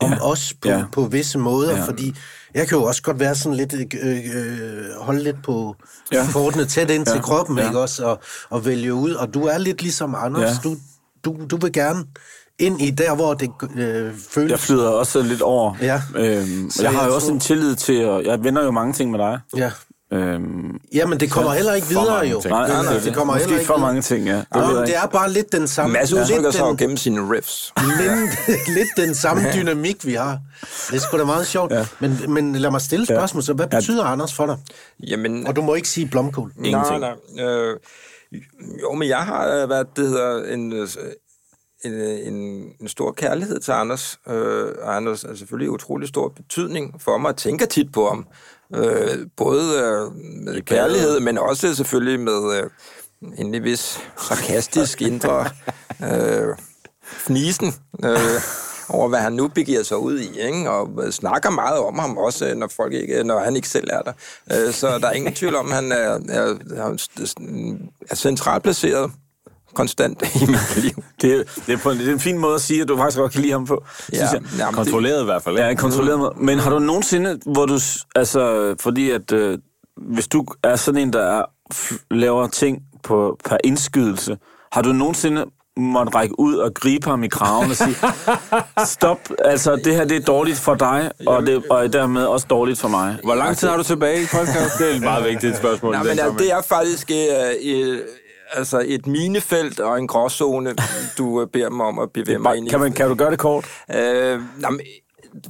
om ja. os på, ja. På visse måder, ja. fordi jeg kan jo også godt være sådan lidt, øh, øh, holde lidt på ja. Kortene tæt ind ja. til kroppen, ja. Ikke også, og, og vælge ud, og du er lidt ligesom Anders. Ja. du, du, du vil gerne ind i der, hvor det øh, føles. Jeg flyder også lidt over. Ja. Øhm, Så jeg har jeg jo også tror- en tillid til, og jeg vender jo mange ting med dig. Ja. Øhm, Jamen, det kommer heller ikke videre jo. ting. nej, det, nej, det kommer Måske heller ikke for videre. mange ting, ja. Det Nå, det ikke. er bare lidt den samme... Mads udtrykker lidt sig jo den, gennem sine riffs. lidt, (laughs) lidt den samme dynamik, vi har. Det er sgu da meget sjovt. Ja. Men, men lad mig stille spørgsmål, så hvad betyder Anders for dig? Jamen, Og du må ikke sige blomkål. Nej, nej. Øh, jo, men jeg har øh, været, det hedder, en, øh, en, øh, en, en stor kærlighed til Anders. Øh, og Anders har selvfølgelig utrolig stor betydning for mig. Jeg tænker tit på ham. Øh, både øh, med kærlighed, men også selvfølgelig med øh, en vis sarkastisk indre øh, fnisen. Øh, over hvad han nu begiver sig ud i, ikke? og øh, snakker meget om ham også, når, folk ikke, når han ikke selv er der. Øh, Så der er ingen tvivl om, at han er, er, er, er centralt placeret konstant (laughs) i mit liv. Det, det, er på, det er en fin måde at sige, at du faktisk godt kan lide ham på. Ja, synes jeg. jamen, kontrolleret i hvert fald. Ja, en kontrolleret måde. Men har du nogensinde, hvor du, altså, fordi at, øh, hvis du er sådan en, der er, laver ting på, per indskydelse, har du nogensinde måtte række ud og gribe ham i kraven og sige, (laughs) stop, altså det her det er dårligt for dig, og, det, og dermed også dårligt for mig. Hvor lang tid har du tilbage i podcast? (laughs) Det er et meget vigtigt spørgsmål. Nej, men altså, det er faktisk øh, altså et minefelt og en gråzone, du øh, beder mig om at bevæge mig ind i. Kan, man, kan du gøre det kort? Øh, jamen,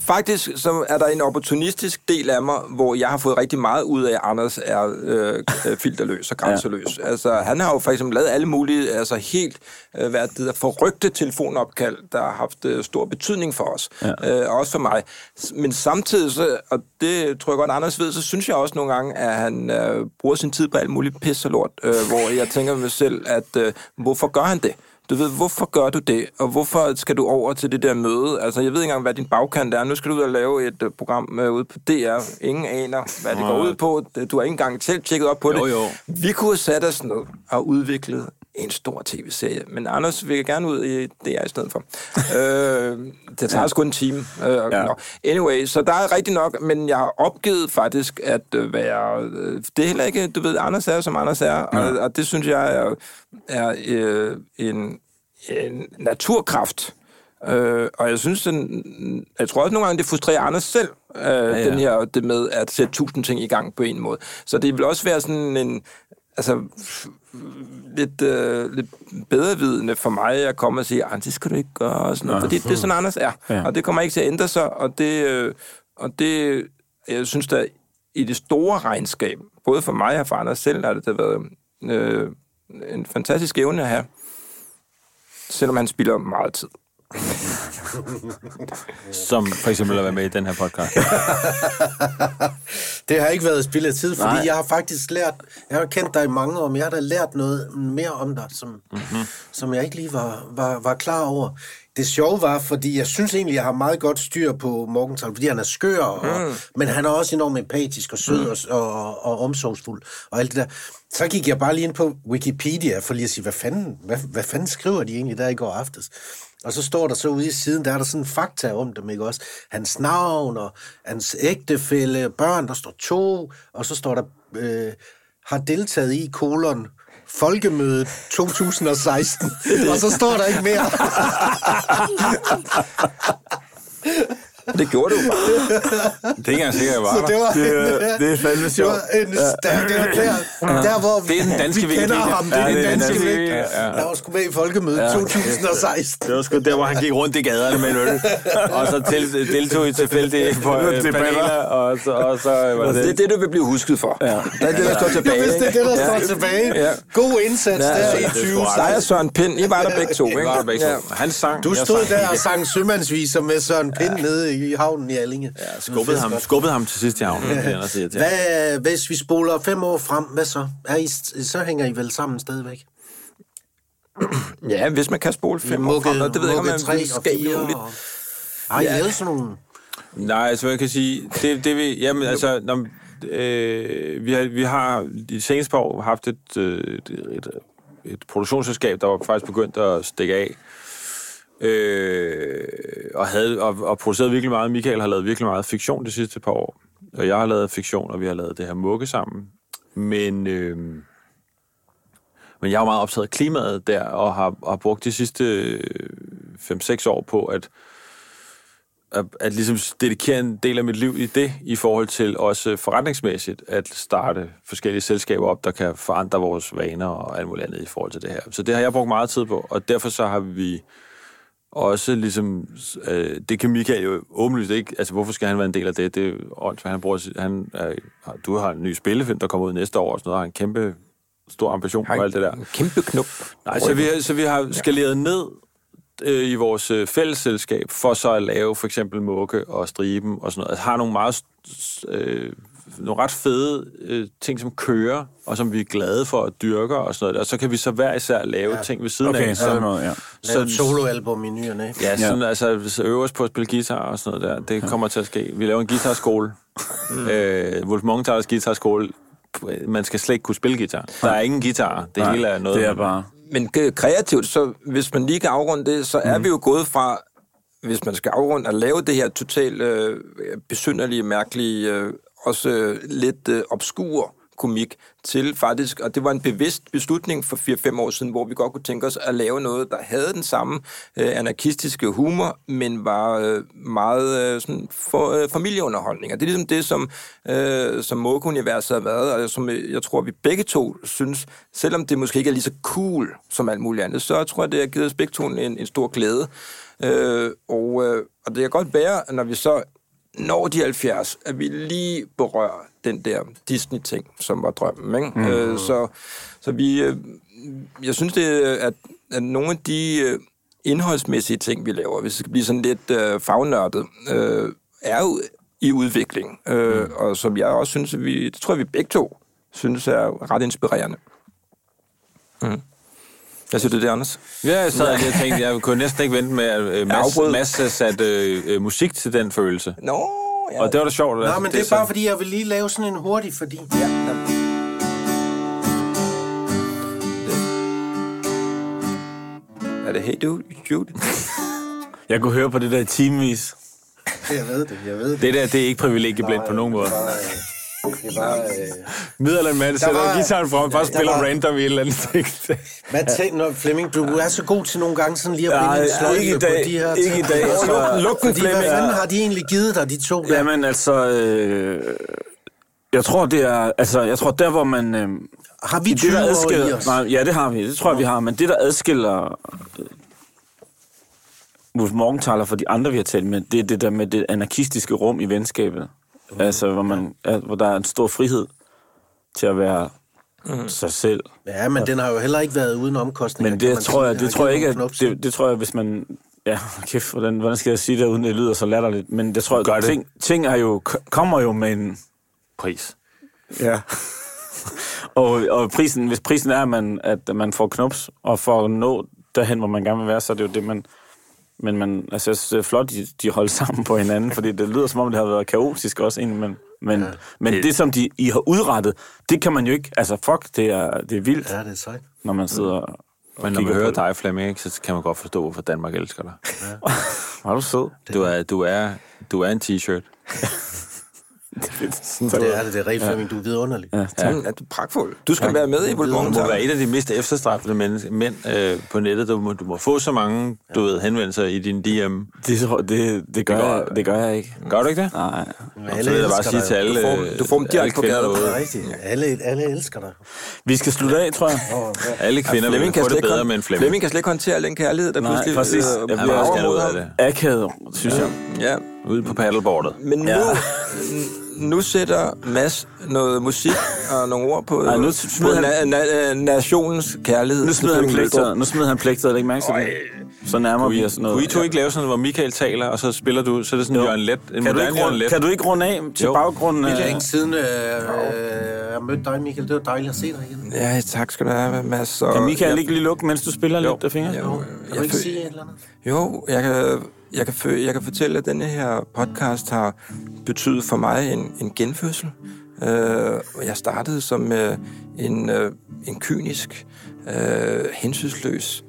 faktisk så er der en opportunistisk del af mig, hvor jeg har fået rigtig meget ud af, at Anders er øh, (laughs) filterløs og grænseløs. Ja. Altså, han har jo for eksempel lavet alle mulige, altså helt øh, hvad det der, forrygte telefonopkald, der har haft øh, stor betydning for os. Ja. Øh, også for mig. Men samtidig, så, og det tror jeg godt, Anders ved, så synes jeg også nogle gange, at han øh, bruger sin tid på alt muligt pis og lort, øh, hvor jeg tænker mig selv, at øh, hvorfor gør han det? Du ved, hvorfor gør du det? Og hvorfor skal du over til det der møde? Altså, jeg ved ikke engang, hvad din bagkant er. Nu skal du ud og lave et uh, program uh, ude på DR. Ingen aner, hvad det går ud på. Du har ikke engang selv tjekket op på Jo, det. jo. Vi kunne have sat os ned og udviklet en stor tv-serie. Men Anders vil gerne ud i DR i stedet for. (laughs) øh, det tager sgu en time. Øh, ja. Anyway, så der er rigtig nok, men jeg har opgivet faktisk at øh, være... Øh, det er heller ikke, du ved, Anders er, som Anders er, ja. og, og det synes jeg er, er øh, en, en naturkraft. Øh, og jeg synes, den, jeg tror også nogle gange, det frustrerer Anders selv, øh, ja, ja. den her, det med at sætte tusind ting i gang på en måde. Så det vil også være sådan en, altså, lidt, øh, lidt bedrevidende for mig at komme og sige, at det skal du ikke gøre, og sådan noget, fordi det er sådan, Anders er. Ja. Og det kommer ikke til at ændre sig, og det, øh, og det jeg synes da, i det store regnskab, både for mig og for Anders selv, har det da været øh, en fantastisk evne at have, selvom han spiller meget tid. Som for eksempel at være med i den her podcast. Det har ikke været spild af tid, fordi Nej. Jeg har faktisk lært, jeg har kendt dig i mange år, men jeg har da lært noget mere om dig, som, mm-hmm. som jeg ikke lige var, var, var klar over. Det sjove var, fordi jeg synes egentlig, jeg har meget godt styr på Morgenthaler, fordi han er skør, og, mm. men han er også enormt empatisk og sød mm. og, og, og omsorgsfuld og alt det der. Så gik jeg bare lige ind på Wikipedia for lige at sige, hvad fanden, hvad, hvad fanden skriver de egentlig der i går aftes? Og så står der så ude i siden, der er der sådan fakta om dem, ikke også? Hans navn og hans ægtefælle, børn, der står to, og så står der, øh, har deltaget i kolon Folkemødet 2016, og så står der ikke mere. (laughs) Det gjorde du bare. Det er ikke engang sikkert, jeg var Så det der. var, Det, er- det er fandme det sjovt. var en, der, det var der, der, hvor Det er den danske vi kender ham. Det Ja, er det er den danske danske Wikipedia. Wikipedia, ja. Der var sgu med i Folkemødet 2016. Det var sgu der, hvor han gik rundt i gaderne med en øl, og så til, deltog i tilfældige på, øh, paneler, og så, og så var det Det er det, du vil blive husket for. Ja. Det er det, der står tilbage. Jo, hvis det er det, der står tilbage. Ja. God indsats Ja, der så i det er 20. Dig og Søren Pind, I var der begge to, ikke? Var der begge to. Ja. Han sang. Du stod sang. der og sang sømandsviser med Søren Pind nede i havnen i Allinge. Ja, skubbede ham, skubbede ham til sidst i havnen. Til. Hvad, hvis vi spoler fem år frem, hvad så? Er I, så hænger I vel sammen stadigvæk? Ja, hvis man kan spole fem år frem, og det ved jeg ikke, om man og skal muligt. Og... Har I lavet sådan nogle... Nej, altså jeg kan sige, det, det vi, jamen altså, når, øh, vi, har, vi har de seneste par år haft et, øh, et, et, et produktionsselskab, der var faktisk begyndt at stikke af, øh, og, havde, og, og produceret virkelig meget. Michael har lavet virkelig meget fiktion de sidste par år, og jeg har lavet fiktion, og vi har lavet det her mukke sammen. Men, øh, men jeg har meget optaget klimaet der, og har, har brugt de sidste øh, 5-6 år på at at, at ligesom dedikere en del af mit liv i det, i forhold til også forretningsmæssigt at starte forskellige selskaber op, der kan forandre vores vaner og alt muligt andet i forhold til det her. Så det har jeg brugt meget tid på, og derfor så har vi også ligesom, øh, det kan Michael jo åbenlyst ikke, altså hvorfor skal han være en del af det? Det er åndssvagt, han bruger, han er, du har en ny spillefilm, der kommer ud næste år, og sådan noget, har en kæmpe stor ambition på alt det der. Kæmpe knop. Nej, så vi, så vi har skaleret ned øh, i vores øh, fællesselskab, for så at lave for eksempel mukke og striben og sådan noget. Altså har nogle meget øh, nogle ret fede øh, ting, som kører, og som vi er glade for at dyrke og sådan noget. Og så kan vi så hver især lave ja. ting ved siden Okay, af. sådan noget, ja. Et soloalbum i ny og næ? Ja, sådan, ja. altså så øve os på at spille guitar og sådan noget der. Det kommer til at ske. Vi laver en guitarskole. (laughs) øh, Wolf Morgenthalers guitarskole. Man skal slet ikke kunne spille guitar. Der er ingen guitar. Det Nej, hele er noget... Det er bare... Men øh, kreativt, så hvis man lige kan afrunde det, så er vi jo gået fra, hvis man skal afrunde, at lave det her totalt øh, besynderlige, mærkelige, øh, også øh, lidt øh, obskur komik til faktisk, og det var en bevidst beslutning for 4-5 år siden, hvor vi godt kunne tænke os at lave noget, der havde den samme øh, anarkistiske humor, men var øh, meget øh, sådan for, øh, familieunderholdning. Og det er ligesom det, som, øh, som Moke-universet har været, og som øh, jeg tror, vi begge to synes, selvom det måske ikke er lige så cool som alt muligt andet, så tror jeg, det har givet os begge to en, en stor glæde. Øh, og, øh, og det kan godt være, når vi så når de 70, at vi lige berører den der Disney-ting, som var drømmen. Ikke? Mm. Øh, så, så vi, øh, jeg synes, det, at, at nogle af de øh, indholdsmæssige ting, vi laver, hvis det skal blive sådan lidt øh, fagnørdet, øh, er jo i udvikling. Øh, mm. Og som jeg også synes, at vi, det tror jeg, vi begge to synes er ret inspirerende. Hvad synes du det, Anders? Ja, jeg sad lige og tænkte, jeg kunne næsten ikke vente med, at øh. Mads havde sat øh, øh, musik til den følelse. Nå, ja. Og det var da sjovt. Nej, men det er bare, fordi jeg vil lige lave sådan en hurtig, fordi... ja. ja. Er det Hey Dude? Jude? Jeg kunne høre på det der timevis. Jeg ved det, jeg ved det. Det der, det er ikke privilegieblind på nogen måde. Det var... Øh... Middelalderende mand sætter var- guitaren frem, bare der spiller var- random i et eller andet tekst. Hvad tænker når Flemming, du er så god til nogle gange sådan lige at binde en sløjfe ikke i dag. på de her Ikke i dag. Luk, Altså, luk den, Flemming. Hvad fanden har de egentlig givet dig, de to der? Jamen altså, øh, jeg tror det er, altså jeg tror der hvor man, øh, har vi i det 20 der år i adskiller, os? nej, ja det har vi, det tror jeg vi har, men det der adskiller øh, Wolf Morgenthaler for de andre vi har talt med, det er det der med det anarkistiske rum i venskabet. Altså hvor man, ja, hvor der er en stor frihed til at være mm. sig selv. Ja, men den har jo heller ikke været uden omkostninger. Men det tror sige. jeg, det tror jeg ikke, at, det, det tror jeg, hvis man, ja, kæft, hvordan, hvordan skal jeg sige det, uden det lyder så latterligt, men det tror jeg, Gør det. ting, ting er jo, kommer jo med en, Pris. Ja. (laughs) og, og prisen, hvis prisen er, at man, at man får knops, og for at nå derhen, hvor man gerne vil være, så er det jo det, man... Men man, altså, jeg synes, det er flot, de, de holder sammen på hinanden, fordi det lyder som om, det har været kaotisk også egentlig, men, men, ja, men det, det, som de, I har udrettet, det kan man jo ikke... Altså, fuck, det er, det er vildt, Ja, det er sejt. når man sidder og Men når man hører dig, Flemming, så kan man godt forstå, hvorfor Danmark elsker dig. (laughs) Var du sød? Du er, du er, du er en t-shirt. (laughs) Det er det, det er rigtig Flemming, du er vidunderlig. Ja, Ja. tak. Er du pragtfuld? Du skal være med i Du må være et af de mest efterstraffede mennesker, mænd øh, på nettet. Du må, du må få så mange, du ved, henvendelser i din DM. Det, det, det, gør Det går- jeg, det gør jeg ikke. Gør du ikke det? Nej. Så vil jeg bare sige dig. til alle, Du får- du får dem direkte alle på gaden. Det er rigtigt. Alle, alle elsker dig. Vi skal slutte af, tror jeg. Alle kvinder vil få det ikke bedre med en Flemming. Flemming kan slet ikke håndtere den kærlighed, der Nej, pludselig præcis. øh, Jeg bliver også af det. Akavet, synes jeg. Ja, Ude på paddleboardet. men nu, Ja. nu sætter Mads noget musik og nogle ord på, Ej, nu på smider han- na- na- nationens kærlighed. Nu smider han pligter. Nu smider han pligter, er det ikke mærke til det? Så nærmer vi os noget. Kunne I to ikke lave sådan, hvor Michael taler, og så spiller du, så er det sådan Jo. Jørgen Let, en kan, du moderne ikke Jørgen runde, Let. kan du ikke runde af til Jo. baggrunden? Det er af- længe siden, øh, øh, jeg mødte dig, Michael. Det var dejligt at se dig igen. Ja, tak skal du have, Mads. Og Kan Michael jeg, ikke lige lukke, mens du spiller lidt af fingre? Jo, Kan du jeg, ikke sige et eller andet? jo jeg, kan, jeg, kan, for, jeg kan fortælle, at denne her podcast har betydet for mig en, en genfødsel. Øh, jeg startede som øh, en, øh, en kynisk, øh, hensynsløs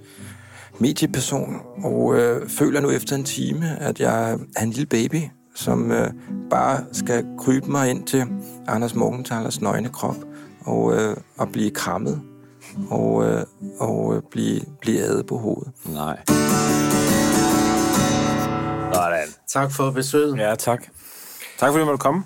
medieperson, og øh, føler nu efter en time, at jeg er en lille baby, som øh, bare skal krybe mig ind til Anders Morgenthalers nøgne krop og, øh, og blive krammet og, øh, og øh, blive, blive adet på hovedet. Nej. Sådan. Tak for besøget. Ja, tak. Tak fordi du måtte komme.